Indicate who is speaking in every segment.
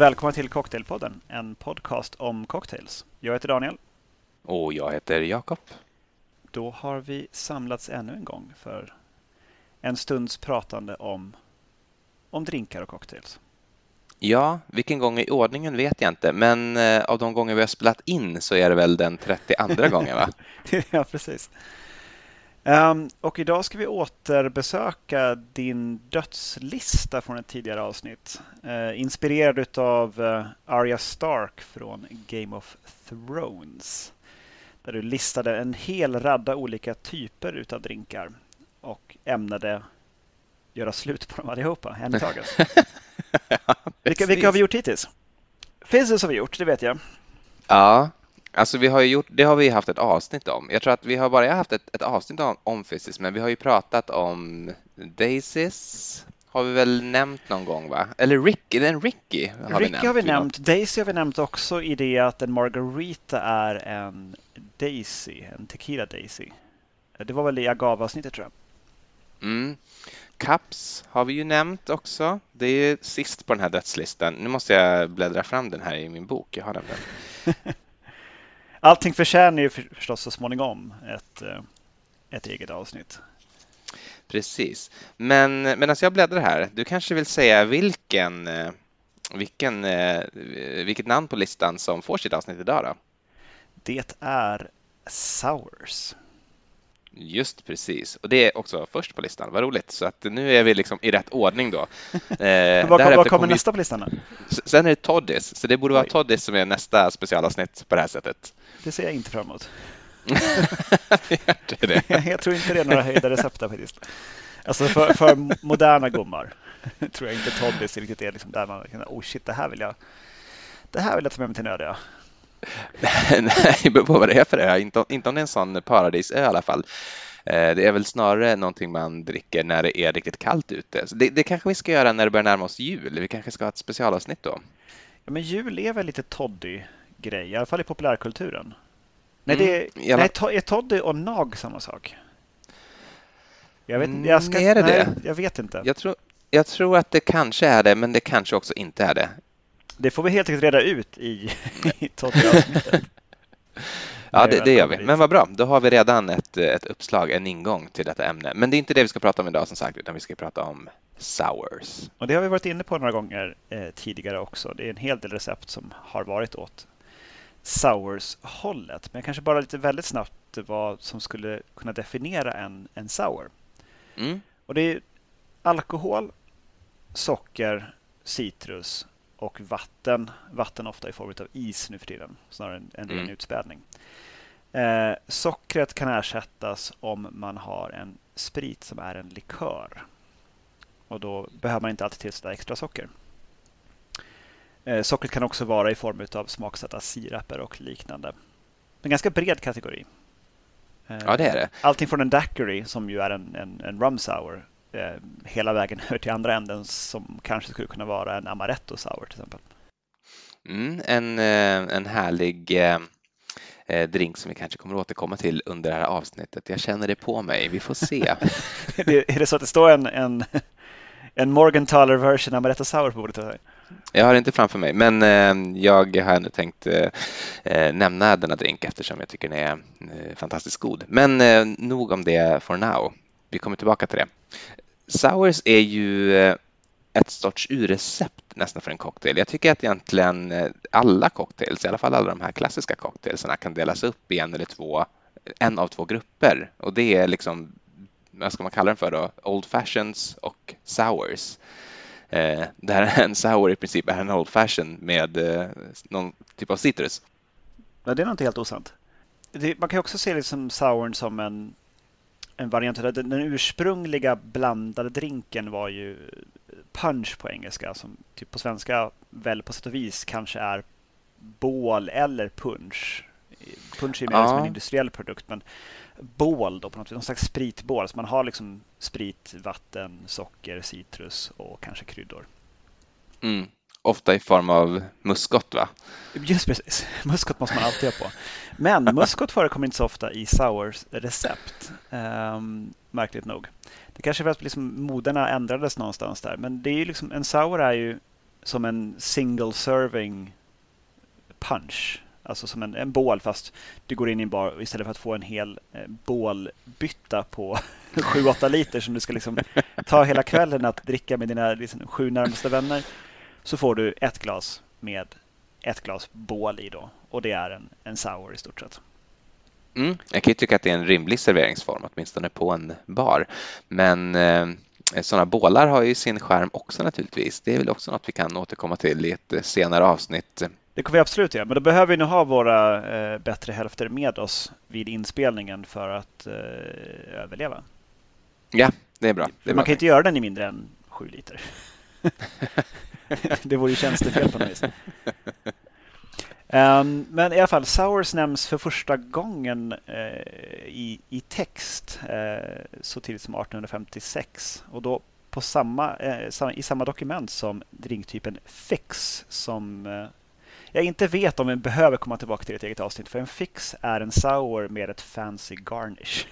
Speaker 1: Välkomna till Cocktailpodden, en podcast om cocktails. Jag heter Daniel.
Speaker 2: Och jag heter Jakob.
Speaker 1: Då har vi samlats ännu en gång för en stunds pratande om, om drinkar och cocktails.
Speaker 2: Ja, vilken gång i ordningen vet jag inte, men eh, av de gånger vi har spelat in så är det väl den 32 gången va?
Speaker 1: ja, precis. Um, och idag ska vi återbesöka din dödslista från ett tidigare avsnitt. Uh, inspirerad av uh, Arya Stark från Game of Thrones. Där du listade en hel radda olika typer utav drinkar och ämnade göra slut på dem allihopa, en i taget. ja, vilka, vilka har vi gjort hittills? Fizzes har vi gjort, det vet jag.
Speaker 2: Ja, Alltså vi har gjort, det har vi haft ett avsnitt om. Jag tror att vi har bara haft ett, ett avsnitt om, om Physis, men vi har ju pratat om Daisys har vi väl nämnt någon gång va? Eller Ricky, den Ricky
Speaker 1: har Ricky vi nämnt. har vi nämnt. Daisy har vi nämnt också i det att en Margarita är en Daisy, en Tequila Daisy. Det var väl i agave-avsnittet tror jag.
Speaker 2: Mm. Cups har vi ju nämnt också. Det är sist på den här dödslistan. Nu måste jag bläddra fram den här i min bok. Jag har den.
Speaker 1: allting förtjänar ju förstås så småningom ett, eh, ett eget avsnitt.
Speaker 2: Precis. Men medan jag bläddrar här, du kanske vill säga vilken, eh, vilken, eh, vilket namn på listan som får sitt avsnitt idag då?
Speaker 1: Det är Sours.
Speaker 2: Just precis, och det är också först på listan. Vad roligt, så att nu är vi liksom i rätt ordning då.
Speaker 1: Eh, vad, vad kommer nästa på listan? Då?
Speaker 2: Sen är det Toddys, så det borde vara Toddys som är nästa specialavsnitt på det här sättet.
Speaker 1: Det ser jag inte fram emot.
Speaker 2: det.
Speaker 1: jag tror inte det är några höjda recept faktiskt. Alltså för, för moderna gommar tror jag inte Toddys riktigt är liksom där man kan, oh shit, det här vill jag, det här vill jag ta med mig till Nödiga.
Speaker 2: Nej, vad det är för ö. Inte, inte om det är en sån paradisö i alla fall. Eh, det är väl snarare någonting man dricker när det är riktigt kallt ute. Så det, det kanske vi ska göra när det börjar närma oss jul. Vi kanske ska ha ett specialavsnitt då.
Speaker 1: Ja, men jul är väl lite toddy-grej, i alla fall i populärkulturen. Nej, mm, det är, nej, är toddy och nag samma sak?
Speaker 2: Jag vet, mm, jag ska, är det
Speaker 1: nej,
Speaker 2: det?
Speaker 1: Jag vet inte.
Speaker 2: Jag tror, jag tror att det kanske är det, men det kanske också inte är det.
Speaker 1: Det får vi helt enkelt reda ut i, i Tottenham-avsnittet.
Speaker 2: Ja, det, det gör vi. Men vad bra, då har vi redan ett, ett uppslag, en ingång till detta ämne. Men det är inte det vi ska prata om idag som sagt, utan vi ska prata om sours.
Speaker 1: Och det har vi varit inne på några gånger eh, tidigare också. Det är en hel del recept som har varit åt sours-hållet. Men kanske bara lite väldigt snabbt vad som skulle kunna definiera en, en sour. Mm. Och det är alkohol, socker, citrus och vatten. Vatten ofta i form av is nu för tiden, snarare än en mm. utspädning. Eh, sockret kan ersättas om man har en sprit som är en likör. Och då behöver man inte alltid tillsätta extra socker. Eh, sockret kan också vara i form av smaksatta siraper och liknande. En ganska bred kategori.
Speaker 2: Eh, ja, det är det.
Speaker 1: Allting från en daiquiri som ju är en, en, en rum sour eh, hela vägen över till andra änden som kanske skulle kunna vara en amaretto sour till exempel.
Speaker 2: Mm, en, eh, en härlig eh, eh, drink som vi kanske kommer återkomma till under det här avsnittet. Jag känner det på mig, vi får se.
Speaker 1: är det så att det står en, en, en Morgenthaler version amaretto sour på bordet?
Speaker 2: Jag har det inte framför mig, men eh, jag har ändå tänkt eh, nämna denna drink eftersom jag tycker den är eh, fantastiskt god. Men eh, nog om det for now. Vi kommer tillbaka till det. Sours är ju eh, ett sorts urrecept nästan för en cocktail. Jag tycker att egentligen eh, alla cocktails, i alla fall alla de här klassiska cocktailsarna kan delas upp i en eller två, en av två grupper och det är liksom, vad ska man kalla den för då, Old Fashions och Sours. Eh, där en sour i princip är en Old Fashion med eh, någon typ av citrus.
Speaker 1: Ja, det är nog inte helt osant. man kan också se liksom souren som en en variant. Den, den ursprungliga blandade drinken var ju punch på engelska som typ på svenska väl på sätt och vis kanske är bål eller punch. Punch är mer ja. som en industriell produkt men bål då på något någon slags spritbål. Så man har liksom sprit, vatten, socker, citrus och kanske kryddor.
Speaker 2: Mm. Ofta i form av muskot va?
Speaker 1: Just precis, muskot måste man alltid ha på. Men muskot förekommer inte så ofta i sours recept. Um, märkligt nog. Det kanske är för att liksom moderna ändrades någonstans där. Men det är ju liksom, en sour är ju som en single serving punch. Alltså som en, en bål fast du går in i en bar och istället för att få en hel eh, bålbytta på 7-8 liter som du ska liksom ta hela kvällen att dricka med dina liksom, sju närmaste vänner så får du ett glas med ett glas bål i då och det är en, en sour i stort sett.
Speaker 2: Mm, jag kan ju tycka att det är en rimlig serveringsform, åtminstone på en bar. Men eh, sådana bålar har ju sin skärm också naturligtvis. Det är väl också något vi kan återkomma till i ett senare avsnitt.
Speaker 1: Det kommer vi absolut göra, men då behöver vi nog ha våra eh, bättre hälfter med oss vid inspelningen för att eh, överleva.
Speaker 2: Ja, det är bra.
Speaker 1: Det är man bra. kan inte göra den i mindre än sju liter. det vore ju tjänstefel på något vis. Um, men i alla fall, Sours nämns för första gången uh, i, i text uh, så tidigt som 1856 och då på samma, uh, i samma dokument som drinktypen Fix som jag inte vet om vi behöver komma tillbaka till ett eget avsnitt för en Fix är en Sour med ett fancy garnish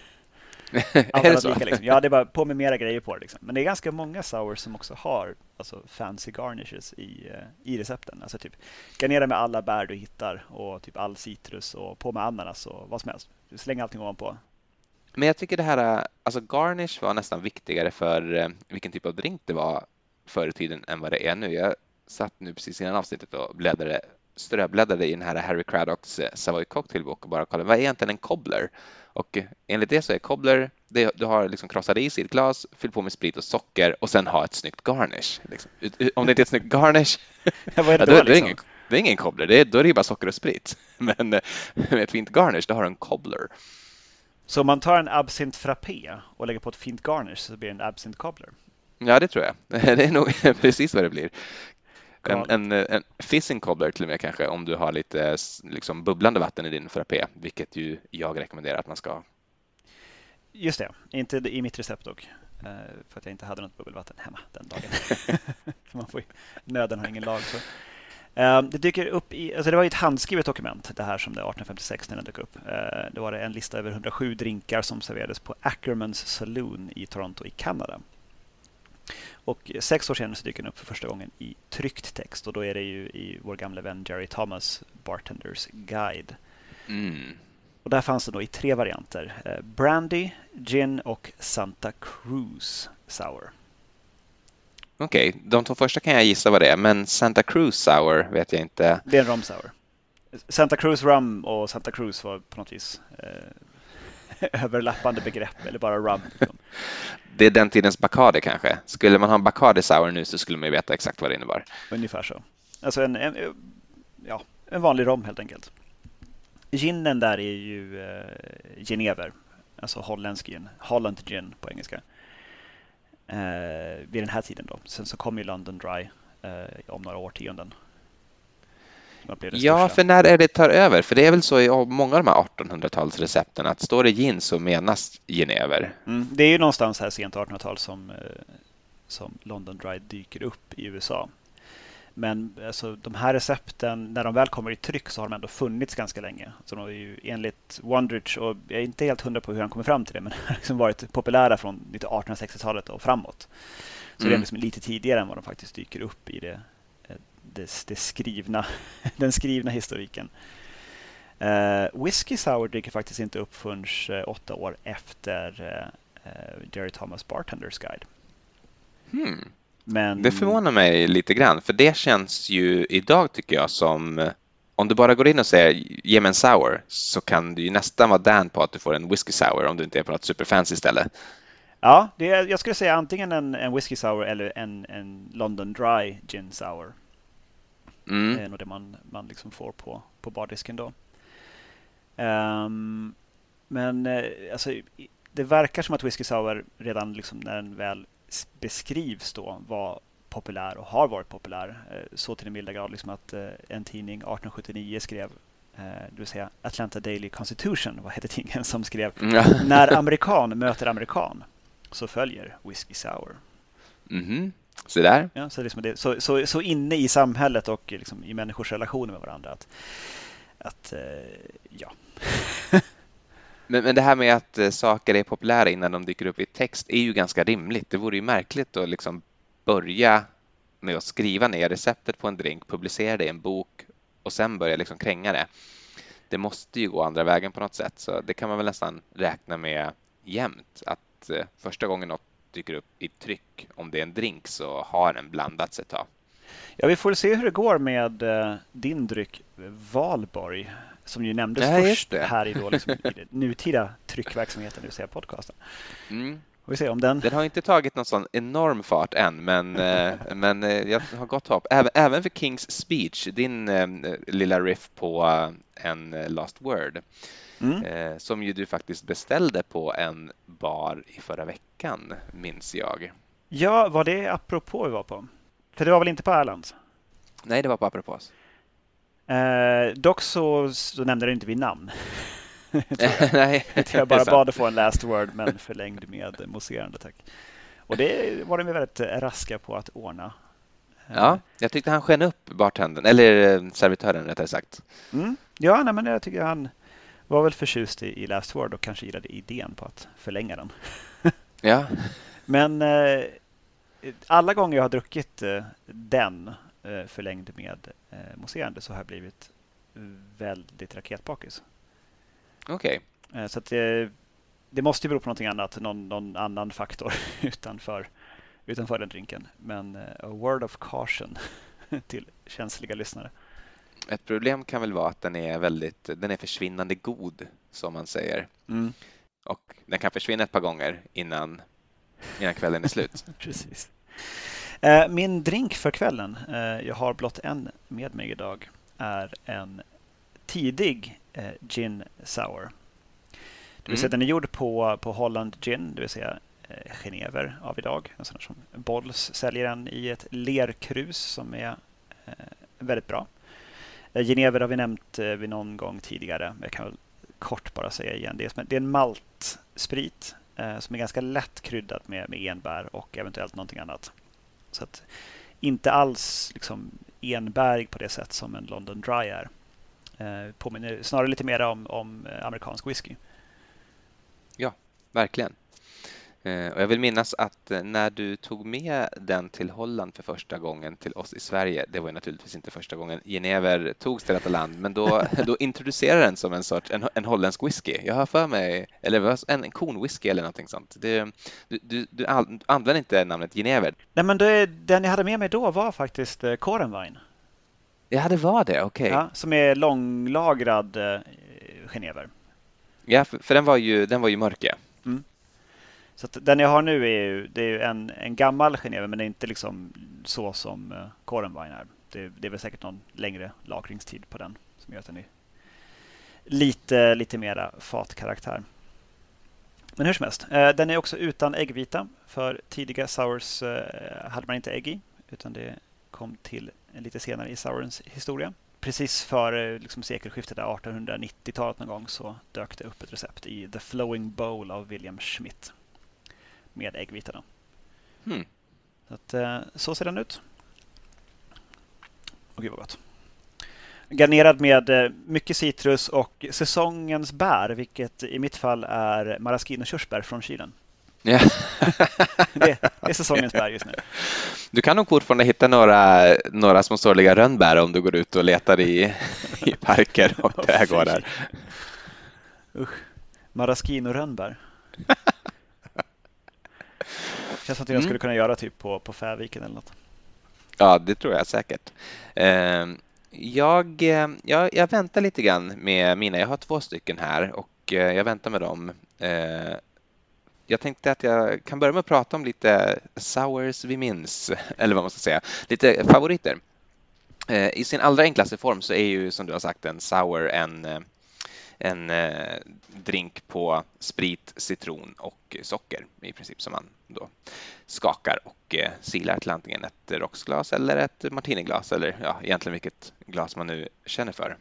Speaker 2: är det så? Lika,
Speaker 1: liksom. Ja, det är bara på med mera grejer på det. Liksom. Men det är ganska många sours som också har alltså, fancy garnishes i, uh, i recepten. Alltså typ garnera med alla bär du hittar och typ all citrus och på med ananas och vad som helst. Du slänger allting ovanpå.
Speaker 2: Men jag tycker det här, alltså garnish var nästan viktigare för uh, vilken typ av drink det var förr i tiden än vad det är nu. Jag satt nu precis innan avsnittet och bläddrade ströbläddrade i den här Harry Craddocks eh, Savoy Cocktailbok och bara kollade vad är egentligen en cobbler? Och enligt det så är cobbler, det, du har liksom krossad is i ett glas, fyll på med sprit och socker och sen ha ett snyggt garnish. Liksom. Om det inte är ett snyggt garnish, ja, det, ja, då, då, är det, liksom? ingen, det är ingen cobbler, det är, då är det bara socker och sprit. Men med ett fint garnish, då har du en cobbler.
Speaker 1: Så om man tar en absint frappé och lägger på ett fint garnish så blir det en absint cobbler?
Speaker 2: Ja, det tror jag. Det är nog precis vad det blir. En, en, en fissing cobbler till och med kanske om du har lite liksom, bubblande vatten i din frappé, vilket ju jag rekommenderar att man ska.
Speaker 1: Just det, inte i mitt recept dock. Eh, för att jag inte hade något bubbelvatten hemma den dagen. man får, nöden har ingen lag. Så. Eh, det dyker upp i, alltså det var ett handskrivet dokument det här som det 1856 när det dök upp. Eh, då var det en lista över 107 drinkar som serverades på Ackermans Saloon i Toronto i Kanada. Och sex år senare så dyker den upp för första gången i tryckt text och då är det ju i vår gamla vän Jerry Thomas Bartenders Guide. Mm. Och där fanns det då i tre varianter. Eh, Brandy, Gin och Santa Cruz Sour.
Speaker 2: Okej, okay. de två första kan jag gissa vad det är, men Santa Cruz Sour vet jag inte.
Speaker 1: Det är en rom sour. Santa Cruz Rum och Santa Cruz var på något vis eh, överlappande begrepp, eller bara rum.
Speaker 2: Det är den tidens Bacardi kanske. Skulle man ha en Bacardi Sour nu så skulle man veta exakt vad det innebar.
Speaker 1: Ungefär så. Alltså en, en, ja, en vanlig rom helt enkelt. Ginen där är ju eh, genever, alltså holländsk gin, Holland gin på engelska. Eh, vid den här tiden då. Sen så kom ju London Dry eh, om några årtionden.
Speaker 2: Ja, för när är det tar över? För det är väl så i många av de här 1800-talsrecepten att står det gin så menas genever.
Speaker 1: Mm, det är ju någonstans här sent 1800-tal som, eh, som London Dry dyker upp i USA. Men alltså, de här recepten, när de väl kommer i tryck så har de ändå funnits ganska länge. Så de är ju enligt Wondrich, och jag är inte helt hundra på hur han kommer fram till det, men har liksom varit populära från 1860-talet och framåt. Så mm. det är mm. liksom lite tidigare än vad de faktiskt dyker upp i det det, det skrivna, den skrivna historiken. Uh, Whiskey Sour dyker faktiskt inte upp förrän uh, åtta år efter uh, Jerry Thomas Bartenders Guide.
Speaker 2: Hmm. Men... Det förvånar mig lite grann, för det känns ju idag tycker jag som om du bara går in och säger ge mig en sour så kan du ju nästan vara dan på att du får en whisky sour om du inte är på något superfancy ställe.
Speaker 1: Ja, det är, jag skulle säga antingen en, en whisky sour eller en, en London Dry gin sour. Mm. Det är nog det man, man liksom får på, på bardisken då. Um, men eh, alltså, det verkar som att Whiskey Sour redan liksom när den väl beskrivs då var populär och har varit populär. Eh, så till den milda grad liksom att eh, en tidning 1879 skrev det vill säga Atlanta Daily Constitution, vad hette tidningen, som skrev mm. När amerikan möter amerikan så följer Whiskey Sour.
Speaker 2: Mm -hmm. Så där.
Speaker 1: Ja, så, liksom det, så, så, så inne i samhället och liksom i människors relationer med varandra. Att, att eh, ja.
Speaker 2: men, men det här med att eh, saker är populära innan de dyker upp i text är ju ganska rimligt. Det vore ju märkligt att liksom börja med att skriva ner receptet på en drink, publicera det i en bok och sen börja liksom kränga det. Det måste ju gå andra vägen på något sätt, så det kan man väl nästan räkna med jämt. Att eh, första gången något dyker upp i tryck, om det är en drink, så har den blandats ett tag.
Speaker 1: Ja, vi får se hur det går med uh, din dryck Valborg som ju nämndes ja, först här i, då, liksom, i nutida tryckverksamheten, det vill säga podcasten. Mm. Vi se om den...
Speaker 2: den har inte tagit någon sån enorm fart än, men, eh, men eh, jag har gott hopp. Även, även för Kings Speech, din eh, lilla riff på en Last Word, mm. som ju du faktiskt beställde på en bar i förra veckan, minns jag.
Speaker 1: Ja, var det apropå vi var på? För det var väl inte på Erlands?
Speaker 2: Nej, det var på apropås.
Speaker 1: Eh, dock så, så nämnde du inte vid namn. Nej, jag bara bad att få en last word men förlängd med mousserande tack. Och det var de väldigt raska på att ordna.
Speaker 2: Ja, jag tyckte han sken upp bartendern, eller eh, servitören rättare sagt.
Speaker 1: Mm. Ja, nej, men jag tycker han var väl förtjust i, i last word och kanske gillade idén på att förlänga den.
Speaker 2: ja.
Speaker 1: Men eh, alla gånger jag har druckit eh, den eh, förlängd med eh, mousserande så har jag blivit väldigt raketbakis.
Speaker 2: Okej.
Speaker 1: Okay. Eh, så det, det måste bero på någonting annat, någon, någon annan faktor utanför, utanför den drinken. Men uh, a word of caution till känsliga lyssnare.
Speaker 2: Ett problem kan väl vara att den är väldigt, den är försvinnande god som man säger. Mm. Och den kan försvinna ett par gånger innan, innan kvällen är slut.
Speaker 1: Precis. Eh, min drink för kvällen, jag har blott en med mig idag, är en tidig eh, gin sour. Det vill säga mm. den är gjord på, på Holland Gin, det vill säga eh, genever av idag. En sån som Bolls säljer den i ett lerkrus som är eh, väldigt bra. Eh, Genever har vi nämnt eh, vid någon gång tidigare, men jag kan väl kort bara säga igen. Det är, det är en maltsprit eh, som är ganska lätt kryddad med, med enbär och eventuellt någonting annat. Så att inte alls liksom enbärig på det sätt som en London Dry är. Eh, påminner snarare lite mer om, om eh, amerikansk whisky.
Speaker 2: Ja, verkligen. Eh, och jag vill minnas att när du tog med den till Holland för första gången till oss i Sverige, det var ju naturligtvis inte första gången Genever togs till detta land, men då, då introducerade den som en sorts en, en holländsk whisky. Jag har för mig, eller en, en kornwhisky eller någonting sånt. Det, du, du, du använder inte namnet Genever.
Speaker 1: Nej, men det, den jag hade med mig då var faktiskt Korenwein.
Speaker 2: Ja, det var det. Okej. Okay. Ja,
Speaker 1: som är långlagrad eh, genever.
Speaker 2: Ja, för, för, den var ju, den var ju mörk. Mm.
Speaker 1: Så den jag har nu är ju, det är en, en gammal Geneve men det är inte liksom så som eh, uh, Korenwein är. Det, det är väl säkert någon längre lagringstid på den som gör att den är lite, lite mera fatkaraktär. Men hur som helst, eh, den är också utan äggvita. För tidiga sours eh, hade man inte ägg i, utan det kom till lite senare i sourens historia. Precis före liksom, sekelskiftet, 1890-talet någon gång, så dök det upp ett recept i The Flowing Bowl av William Schmidt med äggvitorna. Hmm. Så, att, eh, så ser den ut. Och gud vad gott. Garnerad med eh, mycket citrus och säsongens bär, vilket i mitt fall är maraschino körsbär från kylen.
Speaker 2: Ja.
Speaker 1: det, är säsongens bär just nu.
Speaker 2: Du kan nog fortfarande hitta några, några små sorgliga rönnbär om du går ut och letar i, i parker och trädgårdar.
Speaker 1: Usch, maraschino-rönnbär. Känns som att jag mm. skulle kunna göra typ på, på Färviken eller något.
Speaker 2: Ja, det tror jag säkert. Ehm, jag, jag, jag väntar lite grann med mina. Jag har två stycken här och eh, jag väntar med dem eh, jag tänkte att jag kan börja med att prata om lite sours vi minns, eller vad man ska säga, lite favoriter. Eh, I sin allra enklaste form så är ju som du har sagt en sour en, en eh, drink på sprit, citron och socker i princip som man då skakar och eh, silar till antingen ett rocksglas eller ett martiniglas eller ja, egentligen vilket glas man nu känner för.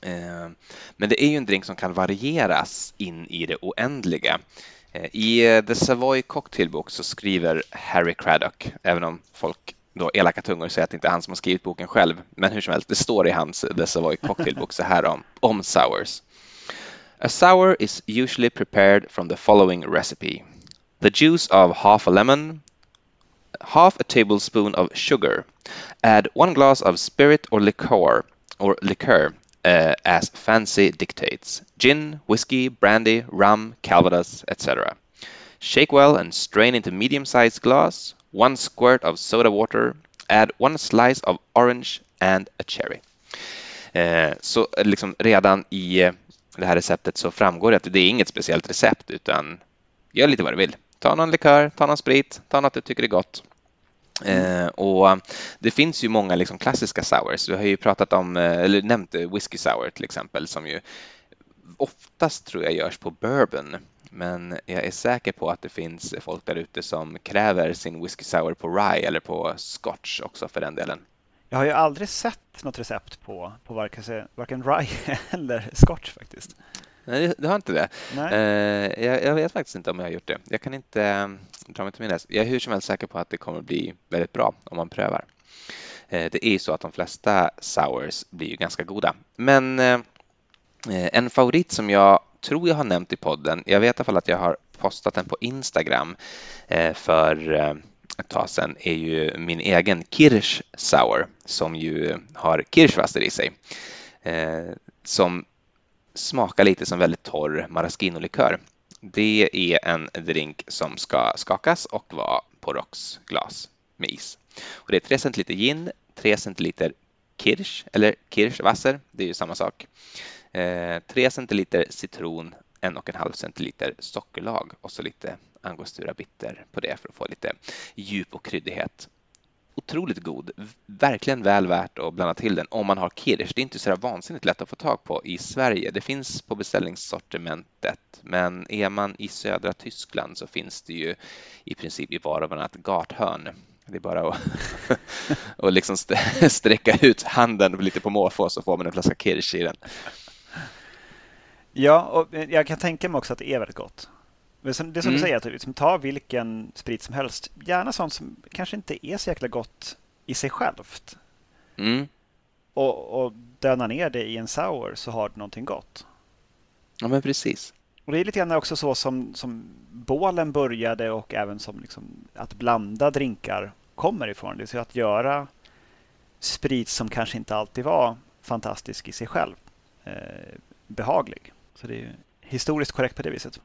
Speaker 2: Eh, men det är ju en drink som kan varieras in i det oändliga. I The Savoy Cocktailbook så skriver Harry Craddock, även om folk då elaka tungor säger att det inte är han som har skrivit boken själv, men hur som helst, det står i hans The Savoy Cocktailbook så här om, om sours. A sour is usually prepared from the following recipe. The juice of half a lemon, half a tablespoon of sugar. Add one glass of spirit or liqueur or liqueur uh, as fancy dictates. Gin, whiskey, brandy, rum, calvados, etc. Shake well and strain into medium-sized glass. One squirt of soda water. Add one slice of orange and a cherry. Eh, så eh, liksom redan i eh, det här receptet så framgår det att det är inget speciellt recept utan gör lite vad du vill. Ta någon likör, ta någon sprit, ta något du tycker är gott. Eh, och eh, det finns ju många liksom klassiska sours. Du har ju pratat om, eller nämnt whisky sour till exempel som ju oftast tror jag görs på bourbon. Men jag är säker på att det finns folk där ute som kräver sin whisky sour på rye eller på scotch också för den delen.
Speaker 1: Jag har ju aldrig sett något recept på, på varken, varken rye eller scotch faktiskt.
Speaker 2: Nej, du har inte det? Nej. Uh, jag, jag, vet faktiskt inte om jag har gjort det. Jag kan inte um, dra mig till minnes. Jag är hur som helst säker på att det kommer bli väldigt bra om man prövar. Uh, det är ju så att de flesta sours blir ju ganska goda. Men uh, en favorit som jag tror jag har nämnt i podden, jag vet i alla fall att jag har postat den på Instagram eh, för eh, ett tag sedan är ju min egen Kirsch Sour som ju har kirschwasser i sig. Eh, som smakar lite som väldigt torr maraschino-likör. Det är en drink som ska skakas och vara på rocksglas med is. Och det är 3 centiliter gin, 3 centiliter kirsch eller kirschwasser, det är ju samma sak. Eh, 3 centiliter citron, 1,5 centiliter sockerlag och så lite angostura bitter på det för att få lite djup och kryddighet otroligt god. Verkligen väl värt att blanda till den om man har kirsch. Det är inte så vansinnigt lätt att få tag på i Sverige. Det finns på beställningssortimentet, men är man i södra Tyskland så finns det ju i princip i var och varannat gathörn. Det är bara att och liksom sträcka ut handen lite på måfå så får man en flaska kirsch i den.
Speaker 1: Ja, och jag kan tänka mig också att det är väldigt gott. Men det är som mm. du säger, att liksom, ta vilken sprit som helst. Gärna sånt som kanske inte är så jäkla gott i sig självt. Mm. Och, och döna ner det i en sour så har du någonting gott.
Speaker 2: Ja, men precis.
Speaker 1: Och Det är lite grann också så som, som bålen började och även som liksom att blanda drinkar kommer ifrån. Det säga att göra sprit som kanske inte alltid var fantastisk i sig själv eh, behaglig. Så det är historiskt korrekt på det viset.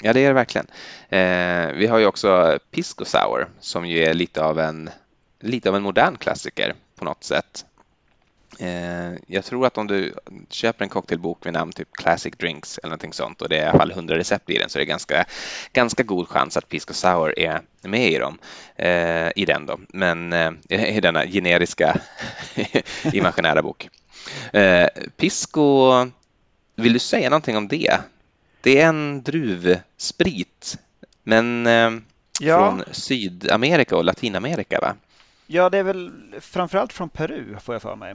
Speaker 2: Ja, det är det verkligen. Eh, vi har ju också Pisco Sour som ju är lite av en, lite av en modern klassiker på något sätt. Eh, jag tror att om du köper en cocktailbok vid namn typ Classic Drinks eller någonting sånt och det är i alla fall 100 recept i den så är det ganska, ganska god chans att Pisco Sour är med i, dem, eh, i den. Då. Men eh, i denna generiska imaginära bok. Eh, Pisco, vill du säga någonting om det? Det är en druvsprit, men eh, ja. från Sydamerika och Latinamerika, va?
Speaker 1: Ja, det är väl framförallt från Peru, får jag för mig.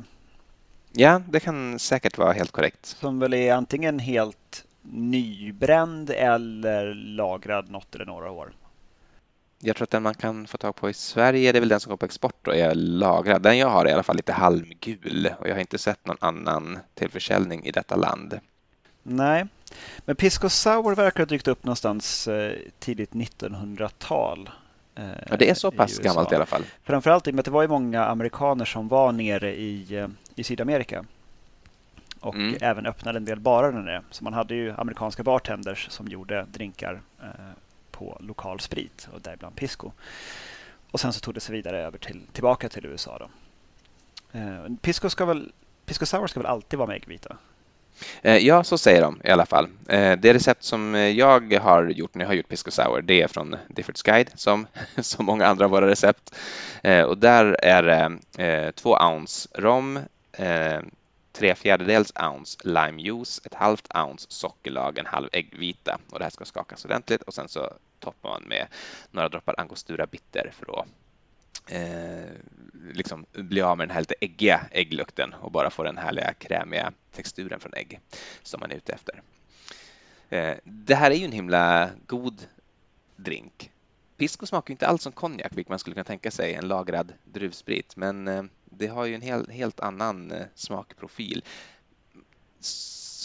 Speaker 2: Ja, det kan säkert vara helt korrekt.
Speaker 1: Som väl är antingen helt nybränd eller lagrad något eller några år.
Speaker 2: Jag tror att den man kan få tag på i Sverige det är väl den som går på export och är lagrad. Den jag har är i alla fall lite halmgul och jag har inte sett någon annan till försäljning i detta land.
Speaker 1: Nej, men Pisco Sour verkar ha dykt upp någonstans eh, tidigt 1900-tal.
Speaker 2: Eh, ja, det är så pass gammalt i alla fall.
Speaker 1: Framförallt i och med att det var ju många amerikaner som var nere i, eh, i Sydamerika och mm. även öppnade en del barer där nere. Så man hade ju amerikanska bartenders som gjorde drinkar på lokal sprit och däribland Pisco. Och sen så tog det sig vidare över till, tillbaka till USA. Då. Eh, Pisco, ska väl, Pisco Sour ska väl alltid vara med äggvita?
Speaker 2: Eh, ja, så säger de i alla fall. Eh, det recept som jag har gjort när jag har gjort Pisco Sour, det är från Diffords Guide som, som många andra av våra recept. Eh, och där är det eh, två ounce rom, tre fjärdedels ounce limejuice, ett halvt ounce sockerlag, en halv äggvita och det här ska skakas ordentligt och sen så toppar man med några droppar angostura bitter för att eh, liksom bli av med den här lite äggiga ägglukten och bara få den härliga krämiga texturen från ägg som man är ute efter. Eh, det här är ju en himla god drink. Pisco smakar inte alls som konjak, vilket man skulle kunna tänka sig, en lagrad druvsprit, men eh, det har ju en hel, helt annan eh, smakprofil.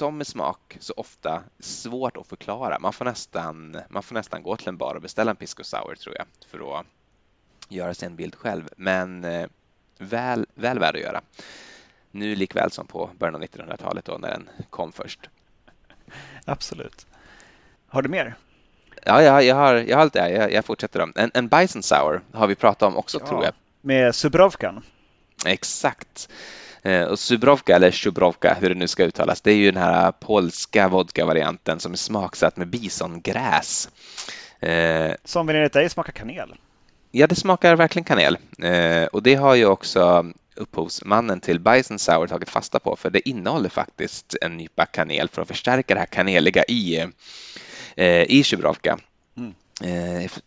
Speaker 2: Som med smak så ofta svårt att förklara. Man får nästan, man får nästan gå till en bar och beställa en Pisco Sour tror jag för att göra sig en bild själv. Men eh, väl, väl värd att göra. Nu likväl som på början av 1900-talet då när den kom först.
Speaker 1: Absolut. Har du mer?
Speaker 2: Ja, jag, jag, har, jag har lite, jag, jag fortsätter då. En, en Bison Sour har vi pratat om också ja, tror jag.
Speaker 1: Med Subrovkan.
Speaker 2: Exakt. Eh, och Subrovka, eller Shubrovka, hur det nu ska uttalas, det är ju den här polska vodka-varianten som är smaksatt med bisongräs.
Speaker 1: Eh, som vi enligt dig smakar kanel.
Speaker 2: Ja, det smakar verkligen kanel. Eh, och det har ju också upphovsmannen till Bison Sour tagit fasta på, för det innehåller faktiskt en nypa kanel för att förstärka det här kaneliga i, i Shubrovka. Mm.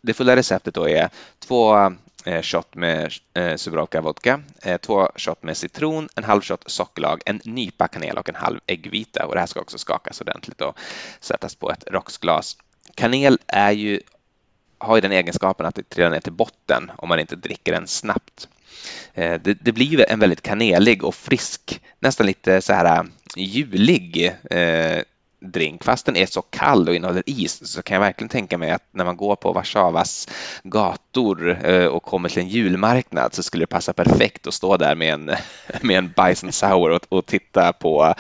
Speaker 2: Det fulla receptet då är två Eh, shot med eh, Subrovka vodka, eh, två shot med citron, en halv shot sockerlag, en nypa kanel och en halv äggvita. Och det här ska också skakas ordentligt och sättas på ett rocksglas. Kanel är ju, har ju den egenskapen att det trillar ner till botten om man inte dricker den snabbt. Eh, det, det, blir ju en väldigt kanelig och frisk, nästan lite så här eh, julig drink. Fast den är så kall och innehåller is så kan jag verkligen tänka mig att när man går på Warszawas gator eh, och kommer till en julmarknad så skulle det passa perfekt att stå där med en, med en Bison Sour och, och titta på,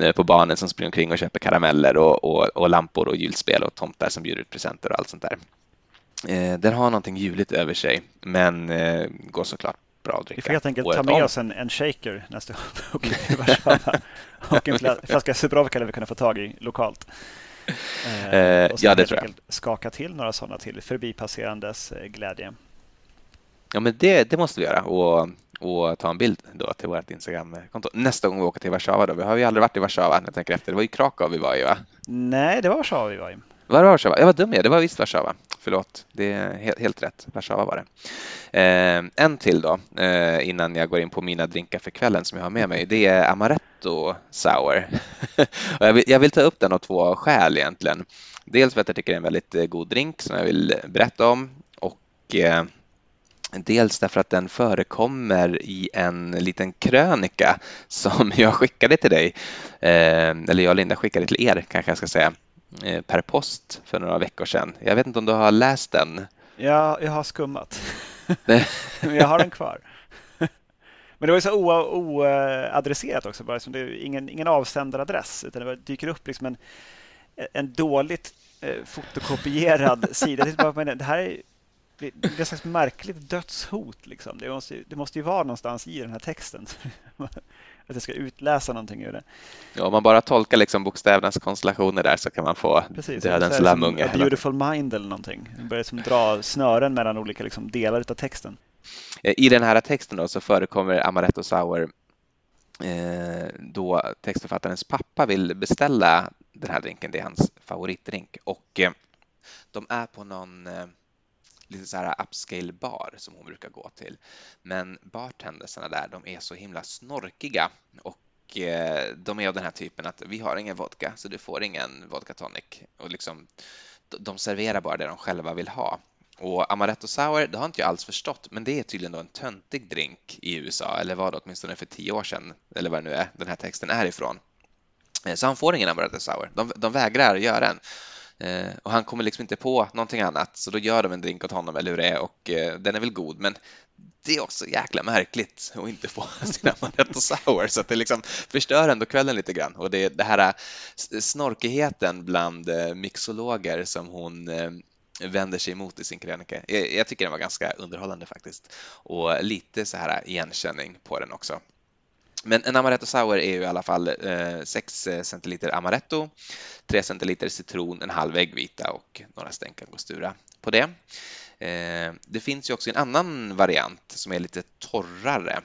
Speaker 2: eh, på barnen som springer omkring och köper karameller och, och, och lampor och julspel och tomtar som bjuder ut presenter och allt sånt där. Eh, den har någonting juligt över sig men går såklart bra att dricka.
Speaker 1: Vi får helt enkelt ta med oss en, en shaker nästa gång till Warszawa. och en flaska Subrovka vi kunna få tag i lokalt. Eh, och ja, det tror jag. skaka till några sådana till förbipasserandes eh, glädje.
Speaker 2: Ja, men det, det måste vi göra och, och ta en bild då till vårt Instagramkonto. Nästa gång vi åker till Warszawa då. Vi har ju aldrig varit i Warszawa när jag tänker efter. Det var ju Krakow vi var i va?
Speaker 1: Nej, det var Warszawa vi var i.
Speaker 2: Var det Warszawa? Jag var dum jag. Det var visst Warszawa. Förlåt, det är helt, helt rätt. Warszawa var det. Eh, en till då, eh, innan jag går in på mina drinkar för kvällen som jag har med mig. Det är Amaretto Sour. jag, vill, jag, vill, ta upp den av två skäl egentligen. Dels för att jag tycker det är en väldigt eh, god drink som jag vill berätta om och eh, Dels därför att den förekommer i en liten krönika som jag skickade till dig, eh, eller jag och Linda skickade till er kanske jag ska säga, per post för några veckor sedan. Jag vet inte om du har läst den?
Speaker 1: Ja, jag har skummat. Men jag har den kvar. Men det var ju så oadresserat också, bara som det är ingen, ingen avsändaradress utan det dyker upp liksom en, en dåligt eh, fotokopierad sida. Det här är, det är ett slags märkligt dödshot. Liksom. Det, måste, det måste ju vara någonstans i den här texten att jag ska utläsa någonting ur det.
Speaker 2: Ja, om man bara tolkar liksom bokstävernas konstellationer där så kan man få Precis, dödens lammunge.
Speaker 1: A beautiful mind eller någonting. Man börjar liksom dra snören mellan olika liksom delar av texten.
Speaker 2: Eh, I den här texten då så förekommer Amaretto Sour eh, då textförfattarens pappa vill beställa den här drinken. Det är hans favoritdrink och eh, de är på någon eh, lite så här upscale bar som hon brukar gå till. Men bartendersarna där, de är så himla snorkiga och eh, de är av den här typen att vi har ingen vodka så du får ingen vodka tonic och liksom de serverar bara det de själva vill ha. Och Amaretto Sour, det har inte jag alls förstått, men det är tydligen då en töntig drink i USA, eller var det åtminstone för tio år sedan, eller vad det nu är den här texten är ifrån. Eh, så han får ingen Amaretto Sour. De, de vägrar göra en. Eh, och han kommer liksom inte på någonting annat så då gör de en drink åt honom eller hur det är och eh, den är väl god men det är också jäkla märkligt att inte få sina Amaretto Sour så att det liksom förstör ändå kvällen lite grann och det det här eh, snorkigheten bland eh, mixologer som hon eh, vänder sig emot i sin krönika. Jag tycker den var ganska underhållande faktiskt och lite så här igenkänning på den också. Men en amaretto sour är ju i alla fall eh, 6 centiliter amaretto, 3 centiliter citron, en halv äggvita och några stänk angostura på det. Eh, det finns ju också en annan variant som är lite torrare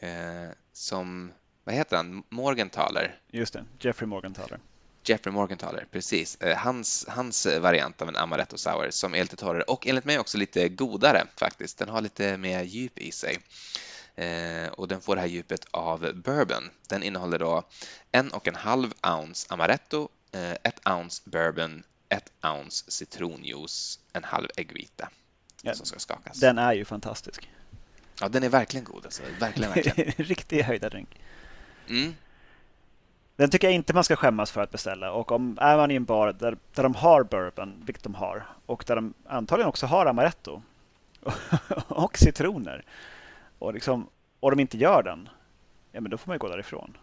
Speaker 2: eh, som, vad heter han, Morgenthaler?
Speaker 1: Just det, Jeffrey Morgenthaler.
Speaker 2: Jeffrey Morgenthaler, precis. Eh, hans, hans variant av en amaretto sour som är lite torrare och enligt mig också lite godare faktiskt. Den har lite mer djup i sig. Eh, och den får det här djupet av bourbon. Den innehåller då en och en halv ounce amaretto, eh, ett ounce bourbon, ett ounce citronjuice, en halv äggvita ja, som ska skakas.
Speaker 1: Den är ju fantastisk.
Speaker 2: Ja, den är verkligen god. Alltså. Verkligen, verkligen.
Speaker 1: Riktig höjdardrink. Mm. Den tycker jag inte man ska skämmas för att beställa. Och om är man i en bar där, där de har bourbon, vilket de har, och där de antagligen också har amaretto, och citroner. Och, liksom, och de inte gör den, ja men då får man ju gå därifrån.